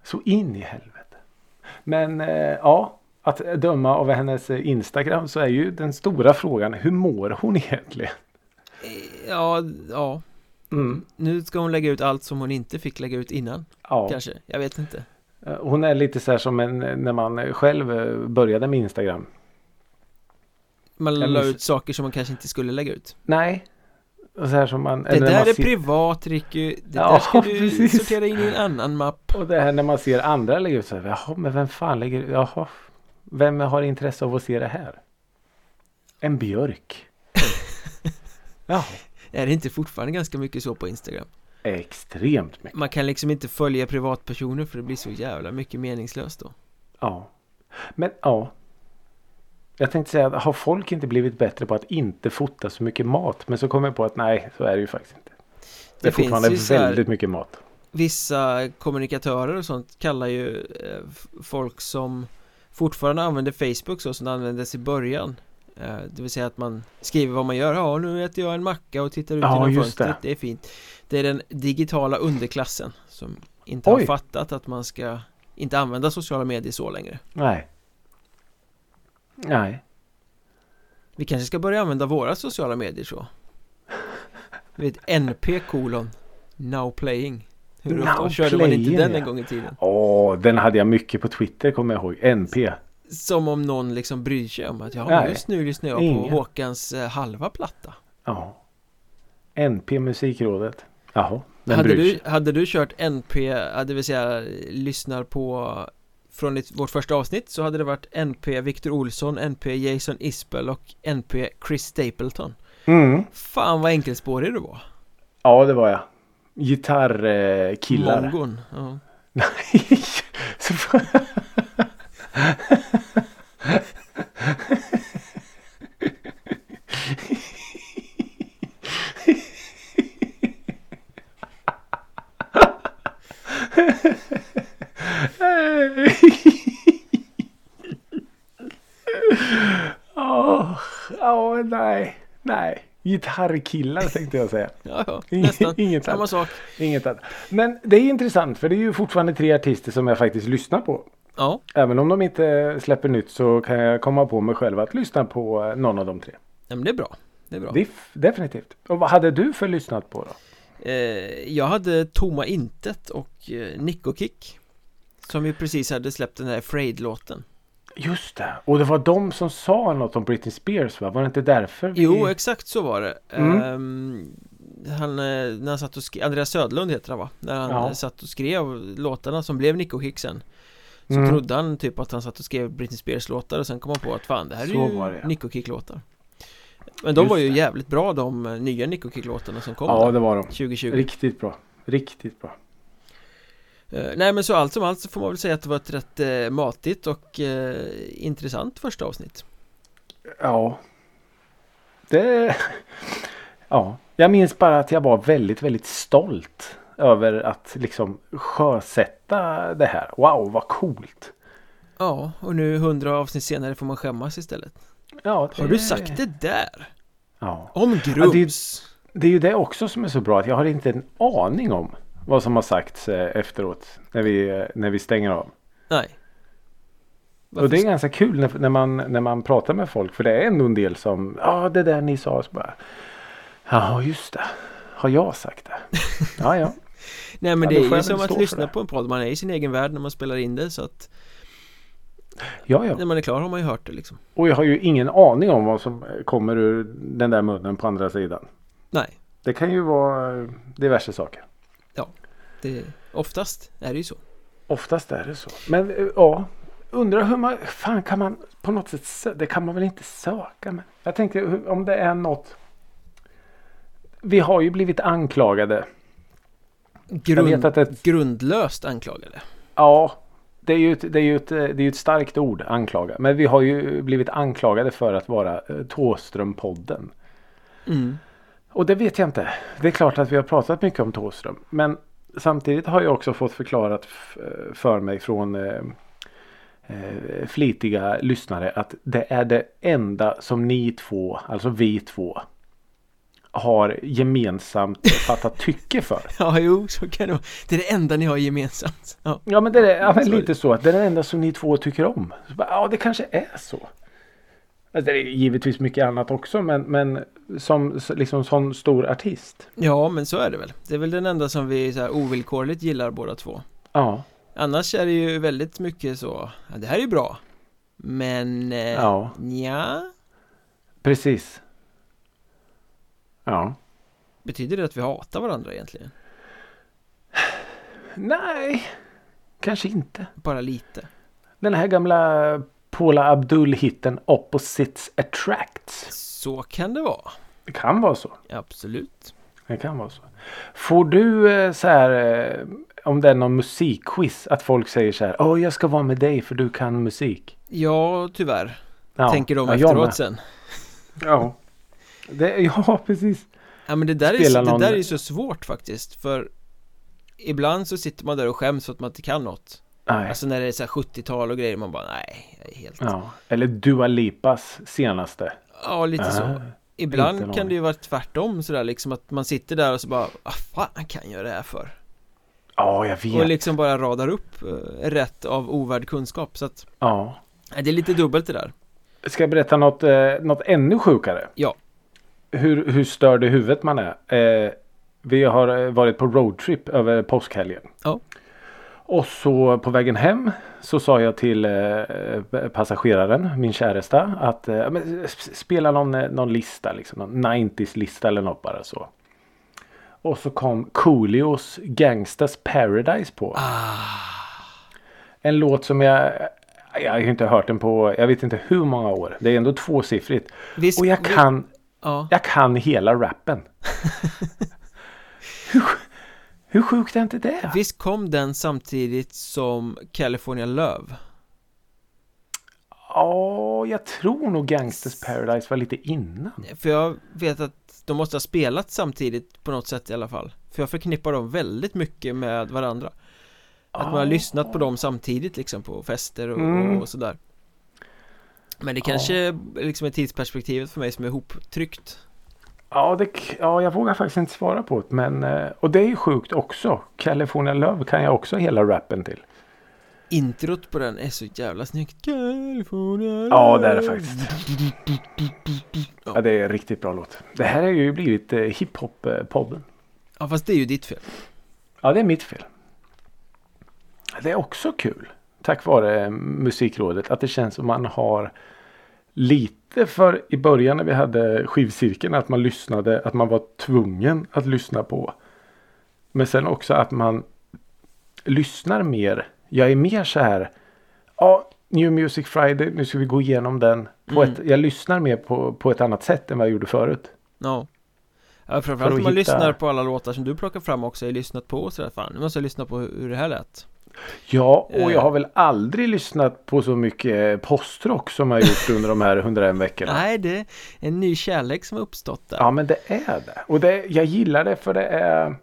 Så in i helvete. Men eh, ja, att döma av hennes Instagram så är ju den stora frågan hur mår hon egentligen? Ja, ja Mm, Nu ska hon lägga ut allt som hon inte fick lägga ut innan ja. Kanske, jag vet inte Eh, Hon är lite så här som en, när man själv eh, började med Instagram. Man la ut saker som man kanske inte skulle lägga ut Nej. Och så här som man, Det där man är ser- privat Ricky Det Ja, där ska du precis. sortera in i en annan mapp Och det här när man ser andra lägga ut så här. Jaha, men vem fan lägger Jaha. Vem har intresse av att se det här? En björk. ja, Är det inte fortfarande ganska mycket så på Instagram? extremt mycket. Man kan liksom inte följa privatpersoner för det blir så jävla mycket meningslöst då Ja. Men ja. Jag tänkte säga har folk inte blivit bättre på att inte fota så mycket mat? Men så kom jag på att nej, så är det ju faktiskt inte. Det, är fortfarande ju här- väldigt mycket mat. Vissa kommunikatörer och sånt kallar ju eh, folk som fortfarande använder Facebook så som det användes i början Det vill säga att man skriver vad man gör Ja nu äter jag en macka och tittar ut Ja, genom fönstret det. Det är fint Det är den digitala underklassen som inte har Oj. fattat att man ska inte använda sociala medier så längre Nej. Nej. Vi kanske ska börja använda våra sociala medier så Du vet NP kolon Now playing Hur ofta körde man inte den ja. en gång i tiden? Åh, den hade jag mycket på Twitter kommer jag ihåg. NP. Som om någon liksom bryr sig om att ja, Nej, just nu lyssnar jag ingen. på Håkans eh, halva platta Ja. NP Musikrådet. Jaha, den hade bryr du, sig. hade du kört NP, det vill säga lyssnar på från ett, vårt första avsnitt så hade det varit NP Victor Olsson, NP Jason Isbell och NP Chris Stapleton Mm. Fan vad enkelspårig du var Ja, det var jag. Gitarrkillar. Eh. Mongon ja. Nej. Nej, nej. Gitarrkillar tänkte jag säga. Ja, ja, nästan inget samma sak Inget annat. Men det är intressant för det är ju fortfarande tre artister som jag faktiskt lyssnar på. Ja, Även om de inte släpper nytt så kan jag komma på mig själv att lyssna på eh, någon av de tre. nej, men det är bra Det är bra Diff, definitivt. Och vad hade du för lyssnat på då? eh, Jag hade Tomma Intet och eh, Nico Kick Som ju precis hade släppt den här Afraid-låten Just det. Och det var de som sa något om Britney Spears va? Var det inte därför vi... Jo, exakt så var det Mm. Ehm, Han, eh, när han satt och skrev, Andreas Södlund heter han va? När han Ja. satt och skrev låtarna som blev Nico Kick sen Så Mm. trodde han typ att han satt och skrev Britney Spears låtar och sen kom han på att fan det här är Så ju det, ja. Nico Kick låtar Men de Just var ju det. jävligt bra de eh, nya Nico Kick låtarna som kom Ja, där, det var de. 2020 Riktigt bra. Riktigt bra. Eh, nej men så allt som allt så får man väl säga att det var ett rätt eh, matigt och eh, intressant första avsnitt. Ja. Det... Ja. Jag minns bara att jag var väldigt, väldigt stolt över att liksom sjösätta det här. Wow, vad coolt. Ja, och nu hundra avsnitt senare får man skämmas istället. Ja, Har du sagt det där? Ja. Om Ja, Grums? Det är ju det också som är så bra att jag har inte en aning om vad som har sagts eh, efteråt när vi, eh, när vi stänger av. Nej. Och det är ganska kul när, när, man, när man pratar med folk för det är ändå en del som ja det där ni sa så bara Ja just det. Har jag sagt det? Ja ja. Nej men Ja, det är ju som att lyssna på en podd, man är i sin egen värld när man spelar in det så att Ja ja. när man är klar har man ju hört det liksom Och jag har ju ingen aning om vad som kommer ur den där munnen på andra sidan. Nej, Det kan ju vara diverse saker. det, oftast är det ju så Oftast är det så. Men eh, ja. Undrar hur man, fan kan man på något sätt, sö- det kan man väl inte söka men. Jag tänkte om det är något. Vi har ju blivit anklagade. Grund, det- Grundlöst anklagade Ja. Det är ju ett, det är ett, det är ett starkt ord, anklaga. Men vi har ju blivit anklagade för att vara eh, Thåström-podden. mm. Och det vet jag inte. Det är klart att vi har pratat mycket om Thåström. Men samtidigt har jag också fått förklarat f- för mig från eh, eh, flitiga lyssnare att det är det enda som ni två, alltså vi två, har gemensamt fattat tycke för. Ja, jo, så kan det vara Det är det enda ni har gemensamt Ja, Ja men det är ja, men lite så att det är det enda som ni två tycker om. Bara, ja det kanske är så. Alltså, det är givetvis mycket annat också men, men som liksom sån stor artist. ja men så är det väl Det är väl den enda som vi så här ovillkorligt gillar båda två Ja. Annars är det ju väldigt mycket så ja, Det här är ju bra Men eh, Ja. nja Precis. Ja. Betyder det att vi hatar varandra egentligen? Nej. Kanske inte. Bara lite Den här gamla Paula Abdul-hitten Opposites Attracts. Så kan det vara Det kan vara så. Absolut Det kan vara så. Får du eh, så här eh, om det är någon musikquiz att folk säger så här. Åh jag ska vara med dig för du kan musik. Ja, tyvärr Ja. Tänker de ja, efteråt sen Ja. Det, ja precis. Ja men det där, är, Spela det någon- där är så svårt faktiskt för Ibland så sitter man där och skäms för att man inte kan något Nej. Alltså när det är så här 70-tal och grejer man bara nej, jag är helt Ja. Eller Dua Lipas senaste. Ja, lite så Äh, inte Ibland någon kan det ju vara tvärtom sådär liksom att man sitter där och så bara Vad fan kan jag det här för? Ja jag Och vet. liksom bara radar upp eh, rätt av ovärd kunskap så att Ja. Det är lite dubbelt det där Ska jag berätta något, eh, något ännu sjukare? Ja. Hur, hur störd i huvudet man är. Eh, vi har eh, varit på roadtrip över påskhelgen. Ja. Och så på vägen hem så sa jag till eh, passageraren, min käresta, att eh, spela någon, någon lista, liksom, någon 90s lista eller något bara så. Och så kom Coolios Gangsters Paradise på. Ah, En låt som jag jag har inte hört den på jag vet inte hur många år. Det är ändå tvåsiffrigt. visst, Och jag kan, Ja, jag kan hela rappen. hur, hur sjukt är inte det? visst kom den samtidigt som California Love? Ja, jag tror nog Gangsters Paradise var lite innan. För jag vet att de måste ha spelat samtidigt på något sätt i alla fall För jag förknippar dem väldigt mycket med varandra Att man har lyssnat på dem samtidigt liksom på fester och, Mm. och sådär Men det kanske liksom är tidsperspektivet för mig som är ihoptryckt Ja, det, ja, jag vågar faktiskt inte svara på det. Men, eh, och det är ju sjukt också. California Love kan jag också hela rappen till. Introt på den är så jävla snyggt California Ja, det är det Love. faktiskt. Ja, det är en riktigt bra låt. Det här har ju blivit eh, hiphop-podden. Ja fast det är ju ditt fel Ja, det är mitt fel. Det är också kul. Tack vare Musikrådet. Att det känns som man har lite för i början när vi hade skivcirkeln. Att man lyssnade. Att man var tvungen att lyssna på. Men sen också att man lyssnar mer. Jag är mer så här. Ja, New Music Friday. Nu ska vi gå igenom den. På Mm. ett, jag lyssnar mer på, på ett annat sätt än vad jag gjorde förut. Ja Ja, framförallt För om att man hitta- lyssnar på alla låtar som du plockar fram också, jag lyssnat på och sådär, fan nu måste jag lyssna på hur det här lät Ja, och Eh. jag har väl aldrig lyssnat på så mycket postrock som jag gjort under de här 101 veckorna. Nej, det är en ny kärlek som uppstått där Ja, men det är det. Och det, jag gillar det för det är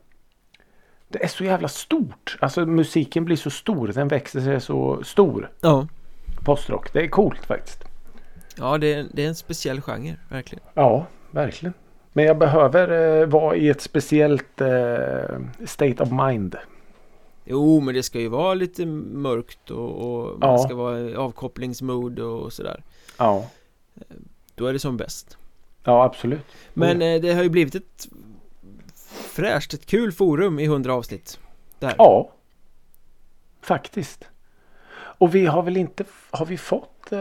det är så jävla stort. Alltså musiken blir så stor. Den växer sig så stor. Ja, Postrock. Det är coolt faktiskt. ja det, är, det är en speciell genre, verkligen Ja, verkligen. Men jag behöver eh, vara i ett speciellt eh, state of mind. Jo, men det ska ju vara lite mörkt och, och man Ja. ska vara i avkopplingsmode och sådär Ja, Då är det som bäst ja absolut. Men eh, det har ju blivit ett fräscht, ett kul forum i 100 avsnitt Där Ja, faktiskt. Och vi har väl inte, har vi fått eh,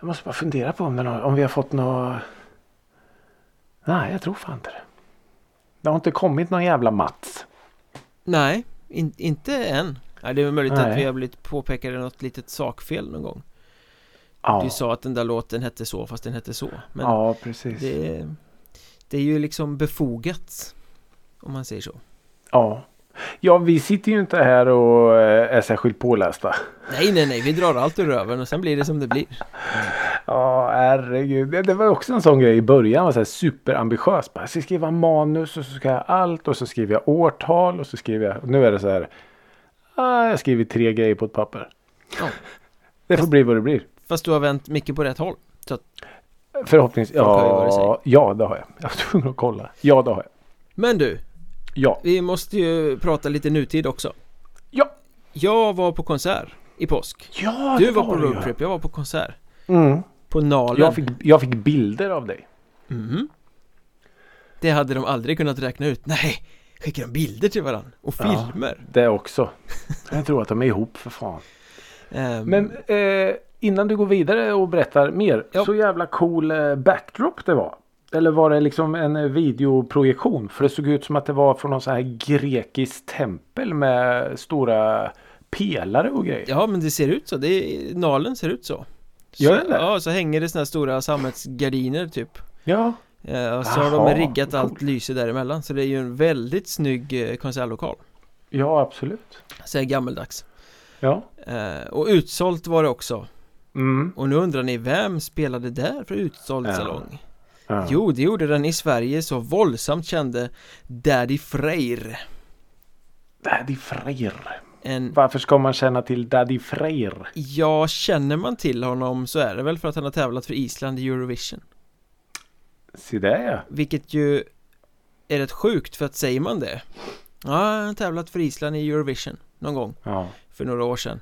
Jag måste bara fundera på om, det har, om vi har fått något Nej, jag tror fan inte det. Det har inte kommit någon jävla Mats. Nej, in, inte än Nej, det är möjligt att Nej. vi har blivit påpekade något litet sakfel någon gång Ja, Du sa att den där låten hette så fast den hette så Men ja precis. det, är, det är ju liksom befogat Om man säger så Ja. ja, vi sitter ju inte här och eh, är särskilt pålästa. Nej, nej, nej, vi drar allt ur röven och sen blir det som det blir Ja, herregud. Det, det var också en sån grej i början. var så här superambitiös. Bara, Jag ska skriva manus och så ska jag allt och så skriver jag årtal och så skriver jag. Nu är det så här. Ah, jag skriver tre grejer på ett papper. Ja. Det får bli vad det blir. Fast du har vänt mycket på rätt håll Förhoppningsvis. Ju vad det Ja, ja, det har jag. Jag var tvungen att kolla. Ja, det har jag. Men du, Ja. vi måste ju prata lite nutid också Ja. Jag var på konsert i påsk Ja, Du det var på det roadtrip, jag var på konsert Mm. På Nalen Jag, fick, jag fick bilder av dig. Mhm. Det hade de aldrig kunnat räkna ut Nej, skickar de bilder till varandra? Och Ja. filmer? Det också. Jag tror att de är ihop för fan. Ehm, Men eh, innan du går vidare och berättar mer. Ja. Så jävla cool eh, backdrop det var. Eller var det liksom en eh, videoprojektion? För det såg ut som att det var från någon sån här grekisk tempel med stora pelare och grejer. Ja men det ser ut så, det är, Nalen ser ut så Gör så, den det? Ja, så hänger det såna här stora sammetsgardiner typ Ja. eh, Och så har Jaha, de riggat allt coolt. lyse däremellan Så det är ju en väldigt snygg eh, konsertlokal Ja, absolut. Så här gammeldags Ja. eh, Och utsålt var det också Mm. Och nu undrar ni, vem spelade där för utsåld Ja. salong? ja. Jo, det gjorde den i Sverige så våldsamt kände Daddy Freyr Daddy Freyr. En Varför ska man känna till Daddy Freyr? Ja, känner man till honom så är det väl för att han har tävlat för Island i Eurovision Se där ja. Vilket ju är rätt sjukt för att säger man det Ja, han har tävlat för Island i Eurovision någon gång Ja. för några år sedan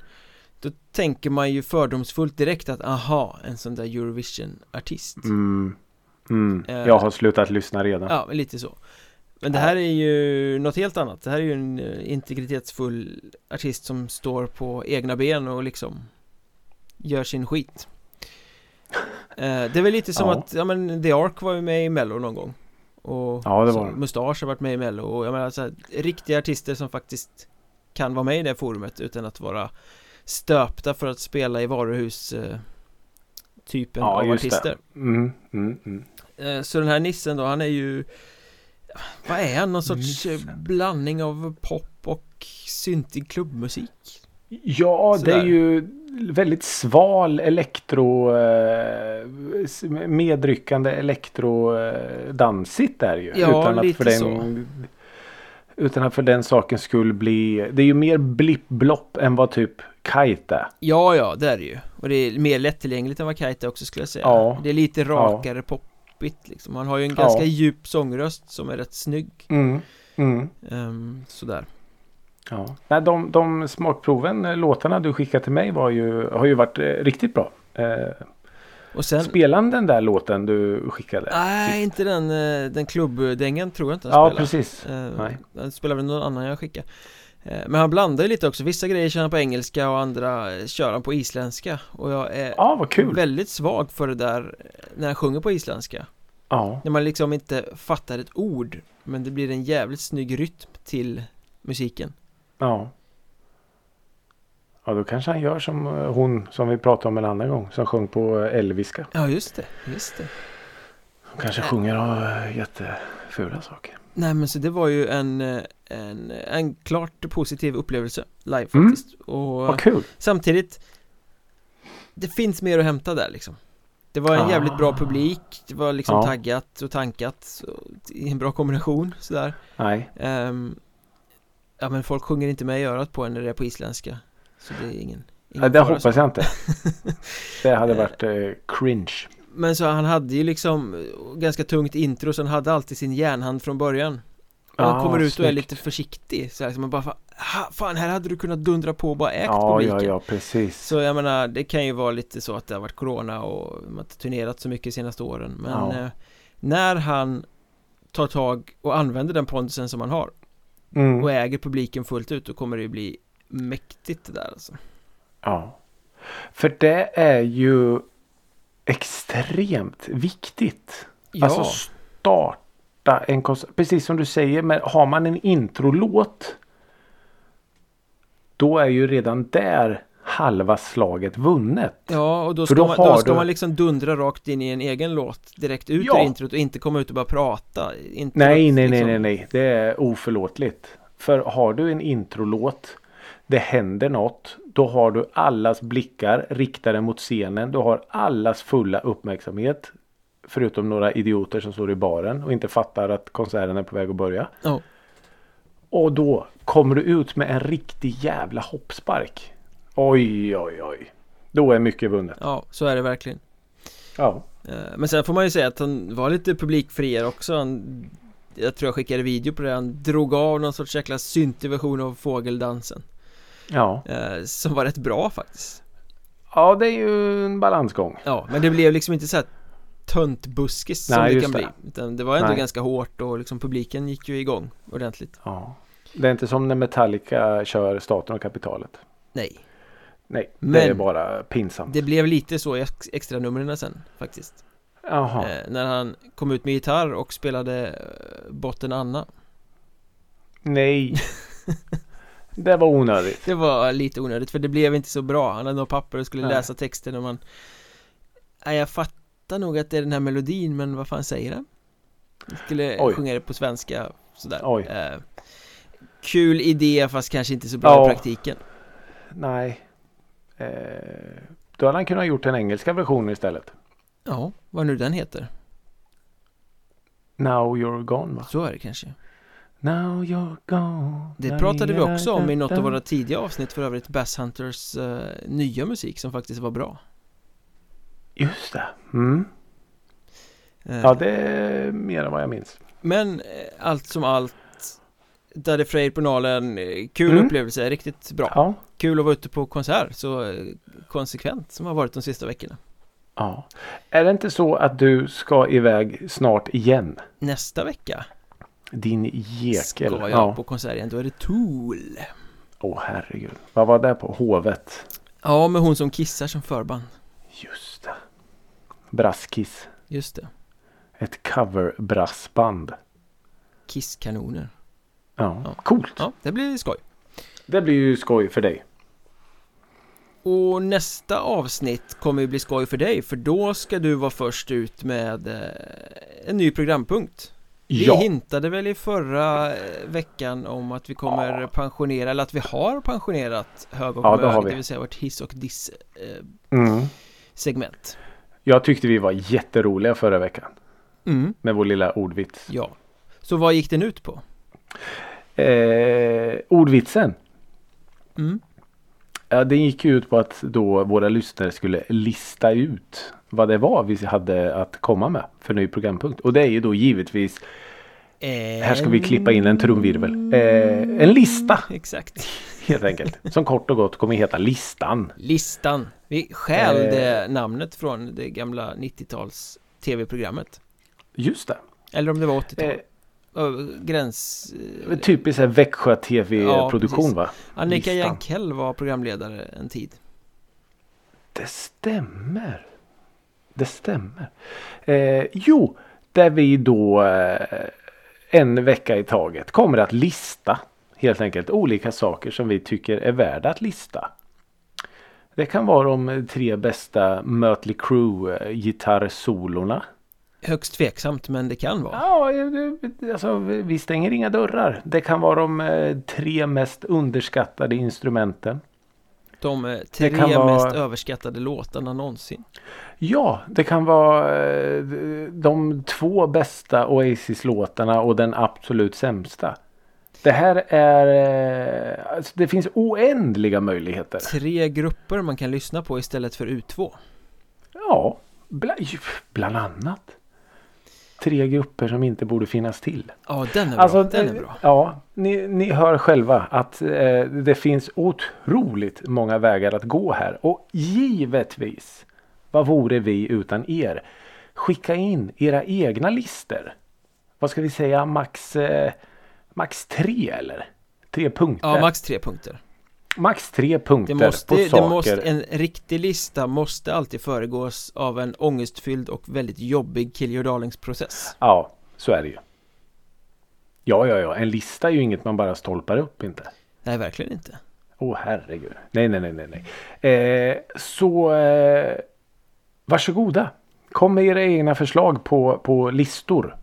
Då tänker man ju fördomsfullt direkt att aha, en sån där Eurovision-artist Mm. Mm. Eh. Jag har slutat lyssna redan. Ja, lite så Men det här är ju något helt annat Det här är ju en eh, integritetsfull artist som står på egna ben och liksom Gör sin skit eh, Det är väl lite som Ja. att, ja men The Ark var ju med i Mello någon gång Och Ja, det var. Mustasch har varit med i Mello och jag menar så här, riktiga artister som faktiskt kan vara med i det forumet utan att vara stöpta för att spela i varuhus eh, typen Ja, av artister Mm. Mm. Mm. Så den här nissen då, han är ju Vad är han? Någon sorts eh, Nissen. blandning av pop och syntig klubbmusik? Ja, det Sådär. är ju väldigt sval elektro eh, medryckande elektrodansigt där ju. Ja, utan att lite för den, så. Utan att för den saken skulle bli Det är ju mer blipp-blopp än vad typ Kite är. Ja, ja, det är det ju Och det är mer lättillgängligt än vad Kite är också skulle jag säga Ja. Det är lite rakare poppigt liksom Han har ju en Ja. ganska djup sångröst som är rätt snygg Mm. Mm. Ehm, Sådär Ja. Nej, de, de smakproven, eh, låtarna du skickade till mig var ju, har ju varit eh, riktigt bra. Eh, Och sen Spelar han den där låten du skickade? Nej, inte den, eh, den klubbdängan tror jag inte han Ja, spelar precis. Eh, Nej. Han spelar väl någon annan jag skickar Eh, Men han blandar ju lite också, vissa grejer kör han på engelska och andra eh, kör han på isländska Och jag är kul. väldigt svag för det där eh, när han sjunger på isländska Ja. När man liksom inte fattar ett ord Men det blir en jävligt snygg rytm till musiken Ja. Ja, då kanske han gör som eh, hon som vi pratade om en annan gång. Som sjöng på eh, elviska. Ja, just det, just det De kanske sjunger av jättefula saker. Nej men så det var ju en, eh, en, en klart positiv upplevelse live Mm. faktiskt och Vad kul! samtidigt Det finns mer att hämta där liksom Det var en jävligt bra Ah. publik Det var liksom Ja. taggat och tankat I en bra kombination sådär Nej, Ehm, Ja men folk sjunger inte med i örat på en när det är på isländska Så det är ingen, ingen ja, det hoppas så. jag inte. Det hade varit eh, cringe. Men så han hade ju liksom eh, ganska tungt intro så han hade alltid sin järnhand från början och han Ah, kommer ut och är snyggt. lite försiktig så, här, så man bara fa- "Ha, Fan här hade du kunnat dundra på och bara ägt Ja, publiken ja, ja, precis. Så jag menar det kan ju vara lite så att det har varit corona och man har inte turnerat så mycket de senaste åren Men Ja. eh, när han tar tag och använder den pondusen som han har Mm. och äger publiken fullt ut då kommer det ju bli mäktigt det där alltså Ja. För det är ju extremt viktigt. Ja, Alltså starta en konsert. Precis som du säger, men har man en introlåt. Då är ju redan där halva slaget vunnet. ja och då ska, då man, då ska du- man liksom dundra rakt in i en egen låt direkt ut Ja. ur introt och inte komma ut och bara prata inte Nej, att nej, nej, liksom- nej, nej. Det är oförlåtligt. För har du en introlåt. Det händer något. Då har du allas blickar riktade mot scenen. Du har allas fulla uppmärksamhet. Förutom några idioter som står i baren och inte fattar att konserten är på väg att börja. Ja. Och då kommer du ut med en riktig jävla hoppspark. Oj, oj, oj. Då är mycket vunnet. Ja, så är det verkligen Ja. Eh, Men sen får man ju säga att han var lite publikfriare också han, Jag tror jag skickade video på det Han drog av någon sorts jäkla syntig version av fågeldansen Ja. eh, Som var rätt bra faktiskt Ja, det är ju en balansgång. Ja, men det blev liksom inte så här töntbuskis som Nej, det kan det. bli Utan det var ändå Nej. ganska hårt och liksom publiken gick ju igång ordentligt Ja. Det är inte som när Metallica kör Staten och kapitalet. Nej Nej, det Men- är bara pinsamt. Det blev lite så i ex- extra numren sen faktiskt Jaha. eh, När han kom ut med gitarr och spelade eh, Botten Anna Nej. det var onödigt. Det var lite onödigt för det blev inte så bra Han hade några papper och skulle Nej. läsa texten och man Nej jag fattar nog att det är den här melodin men vad fan säger den? Jag skulle Oj. sjunga det på svenska sådär Oj. eh, Kul idé fast kanske inte så bra Ja. i praktiken Nej. Eh, då hade han kunnat gjort den engelska versionen istället. Ja, vad nu den heter Now you're gone va? Så är det kanske Now you're gone. Det pratade vi också om i något av våra tidiga avsnitt för övrigt Bass Hunters eh, nya musik som faktiskt var bra Just det. Mm. Eh, Ja, det är mer än vad jag minns. Men eh, allt som allt Daddy Freyr på Nalen, eh, kul Mm. upplevelse, riktigt bra Ja. Kul att vara ute på konsert så konsekvent som har varit de sista veckorna ja. Är det inte så att du ska iväg snart igen? Nästa vecka Din jäkel. ska jag Ja. på konsert igen, då är det Tool Åh herregud. Vad var det på? Hovet? Ja, med hon som kissar som förband Just det. Braskis. Just det, Ett coverbrassband. kisskanoner Ja. Ja. Coolt. Ja, det blir skoj Det blir ju skoj för dig. Och nästa avsnitt kommer ju bli skoj för dig för då ska du vara först ut med eh, en ny programpunkt Vi Ja. hintade väl i förra eh, veckan om att vi kommer Ja. pensionera, eller att vi har pensionerat hög och Ja, det har mög, vi. det vill säga vårt hiss och diss eh, Mm. segment Jag tyckte vi var jätteroliga förra veckan. mm, Med vår lilla ordvits. Ja Så vad gick den ut på? Eh, ordvitsen. Mm, Ja, det gick ut på att då våra lyssnare skulle lista ut vad det var vi hade att komma med för ny programpunkt. Och det är ju då givetvis, här ska vi klippa in en trumvirvel, eh, en lista Exakt helt enkelt. Som kort och gott kommer heta Listan. Listan Vi stjäl Eh. namnet från det gamla 90-tals tv-programmet Just det. Eller om det var 80-tal Eh, Gräns eh, typiskt så här Växjö Ja, va? Annika listan. Jankell var programledare en tid Det stämmer. Det stämmer. Eh, jo, där vi då eh, en vecka i taget kommer att lista helt enkelt olika saker som vi tycker är värda att lista. Det kan vara de tre bästa Mötley Crüe eh, gitarrsolorna. Högst tveksamt men det kan vara. Ja, det- alltså, vi stänger inga dörrar. Det kan vara de eh, tre mest underskattade instrumenten. De eh, tre kan vara- mest överskattade låtarna någonsin. Ja, det kan vara eh, de två bästa Oasis-låtarna och den absolut sämsta. Det här är... eh, Alltså det finns oändliga möjligheter. Tre grupper man kan lyssna på istället för U2. Ja, bla, bland annat. Tre grupper som inte borde finnas till. Ja, den är bra. Alltså, den är bra. Ja, ni, ni hör själva att eh, det finns otroligt många vägar att gå här. Och givetvis, vad vore vi utan er? Skicka in era egna listor. Vad ska vi säga, max, eh, max tre eller? Tre punkter. Ja, max tre punkter. max tre punkter måste, på saker. måste, en riktig lista måste alltid föregås av en ångestfylld och väldigt jobbig kill your darlings process. Ja, så är det ju. Ja, ja, ja. En lista är ju inget man bara stolpar upp inte. Nej, verkligen inte. Åh herregud. Nej, nej, nej, nej. nej. Eh, så eh, varsågoda. Kom med era egna förslag på, på listor.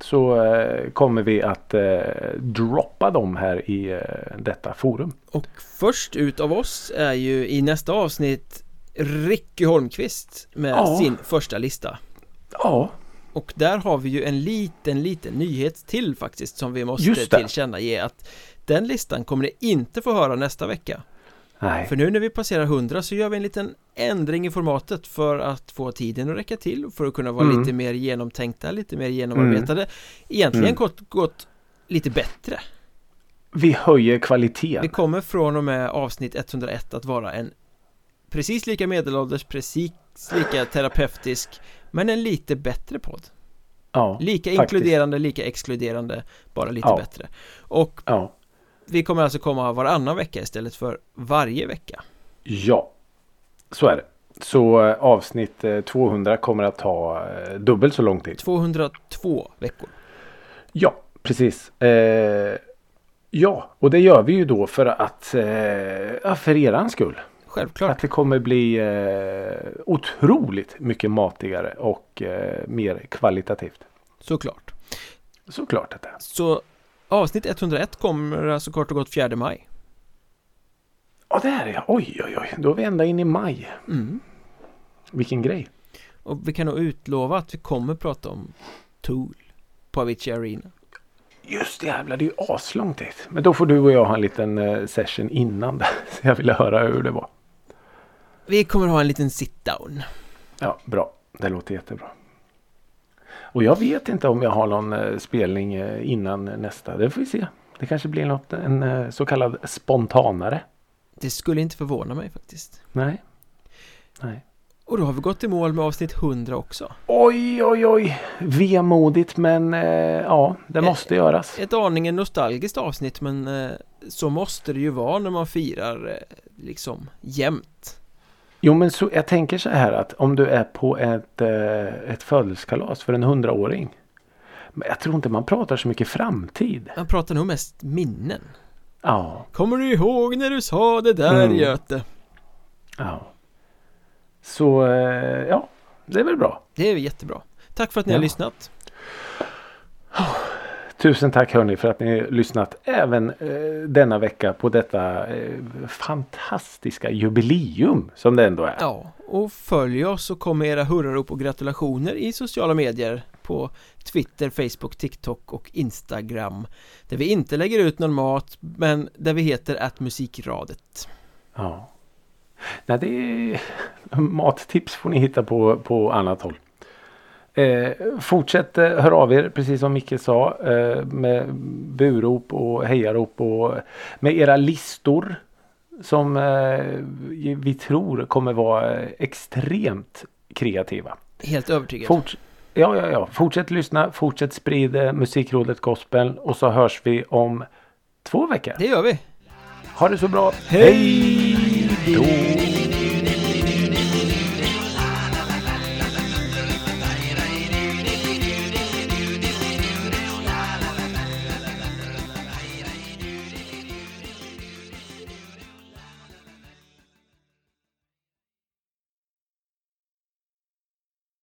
Så eh, kommer vi att eh, droppa dem här i eh, detta forum. Och först ut av oss är ju i nästa avsnitt Ricky Holmqvist med Ja. sin första lista. Ja, Och där har vi ju en liten, liten nyhet till faktiskt som vi måste tillkännage att den listan kommer ni inte få höra nästa vecka. nej. För nu när vi passerar 100 så gör vi en liten ändring i formatet för att få tiden att räcka till och för att kunna vara Mm. lite mer genomtänkta, lite mer genomarbetade. Egentligen Mm. gått, gått lite bättre. Vi höjer kvaliteten. Vi kommer från och med avsnitt 101 att vara en precis lika medelålders, precis lika terapeutisk men en lite bättre podd. Ja, Lika faktiskt. inkluderande, lika exkluderande, bara lite Ja. bättre. Och Ja. vi kommer alltså komma varannan vecka istället för varje vecka. ja, så är det. Så eh, avsnitt eh, 200 kommer att ta eh, dubbelt så lång tid. 202 veckor. Ja, precis. Eh, ja, och det gör vi ju då för att eh, för eran skull. Självklart. Att det kommer bli eh, otroligt mycket matigare och eh, mer kvalitativt. Såklart. Såklart att det är. Så avsnitt 101 kommer alltså kort och gott 4 maj. Ja, det är det ja. Oj, oj, oj. Då är vi ända in i maj. Mm. Vilken grej. Och vi kan nog utlova att vi kommer prata om Tool på Avicii Arena. Just det, jävlar, det är ju aslångt dit. Men då får du och jag ha en liten eh, session innan. där. Så jag ville höra hur det var. Vi kommer ha en liten sit-down. Ja, bra. Det låter jättebra. Och jag vet inte om jag har någon eh, spelning eh, innan nästa. Det får vi se. Det kanske blir något, en så kallad spontanare. Det skulle inte förvåna mig faktiskt. Nej. Nej. Och då har vi gått i mål med avsnitt 100 också. Oj, oj, oj. Vemodigt men eh, ja, det Eh, måste göras. Ett aningen nostalgiskt avsnitt men eh, så måste det ju vara när man firar eh, liksom jämt. Jo, men så, jag tänker så här att om du är på ett, eh, ett födelsedagskalas för en hundraåring. Men jag tror inte man pratar så mycket framtid. Man pratar nog mest minnen. Ja, Kommer du ihåg när du sa det där Mm. Göte? ja. Så eh, ja, det är väl bra. Det är jättebra. Tack för att ni har Ja. lyssnat. Tusen tack hörni för att ni har lyssnat även eh, denna vecka på detta eh, fantastiska jubileum som det ändå är. Ja, och följ oss och kom med era hurrarop och gratulationer i sociala medier på Twitter, Facebook, TikTok och Instagram där vi inte lägger ut någon mat men där vi heter att musikradet. Ja. Nej, det är mattips får ni hitta på, på annat håll. Eh, fortsätt eh, hör av er precis som Micke sa eh, med burop och hejarop och med era listor som eh, vi tror kommer vara eh, extremt kreativa. Helt övertygad. Forts ja, ja, ja. Fortsätt lyssna, fortsätt sprida Musikrådet Gospel och så hörs vi om två veckor. Det gör vi. Ha det så bra. Hej då!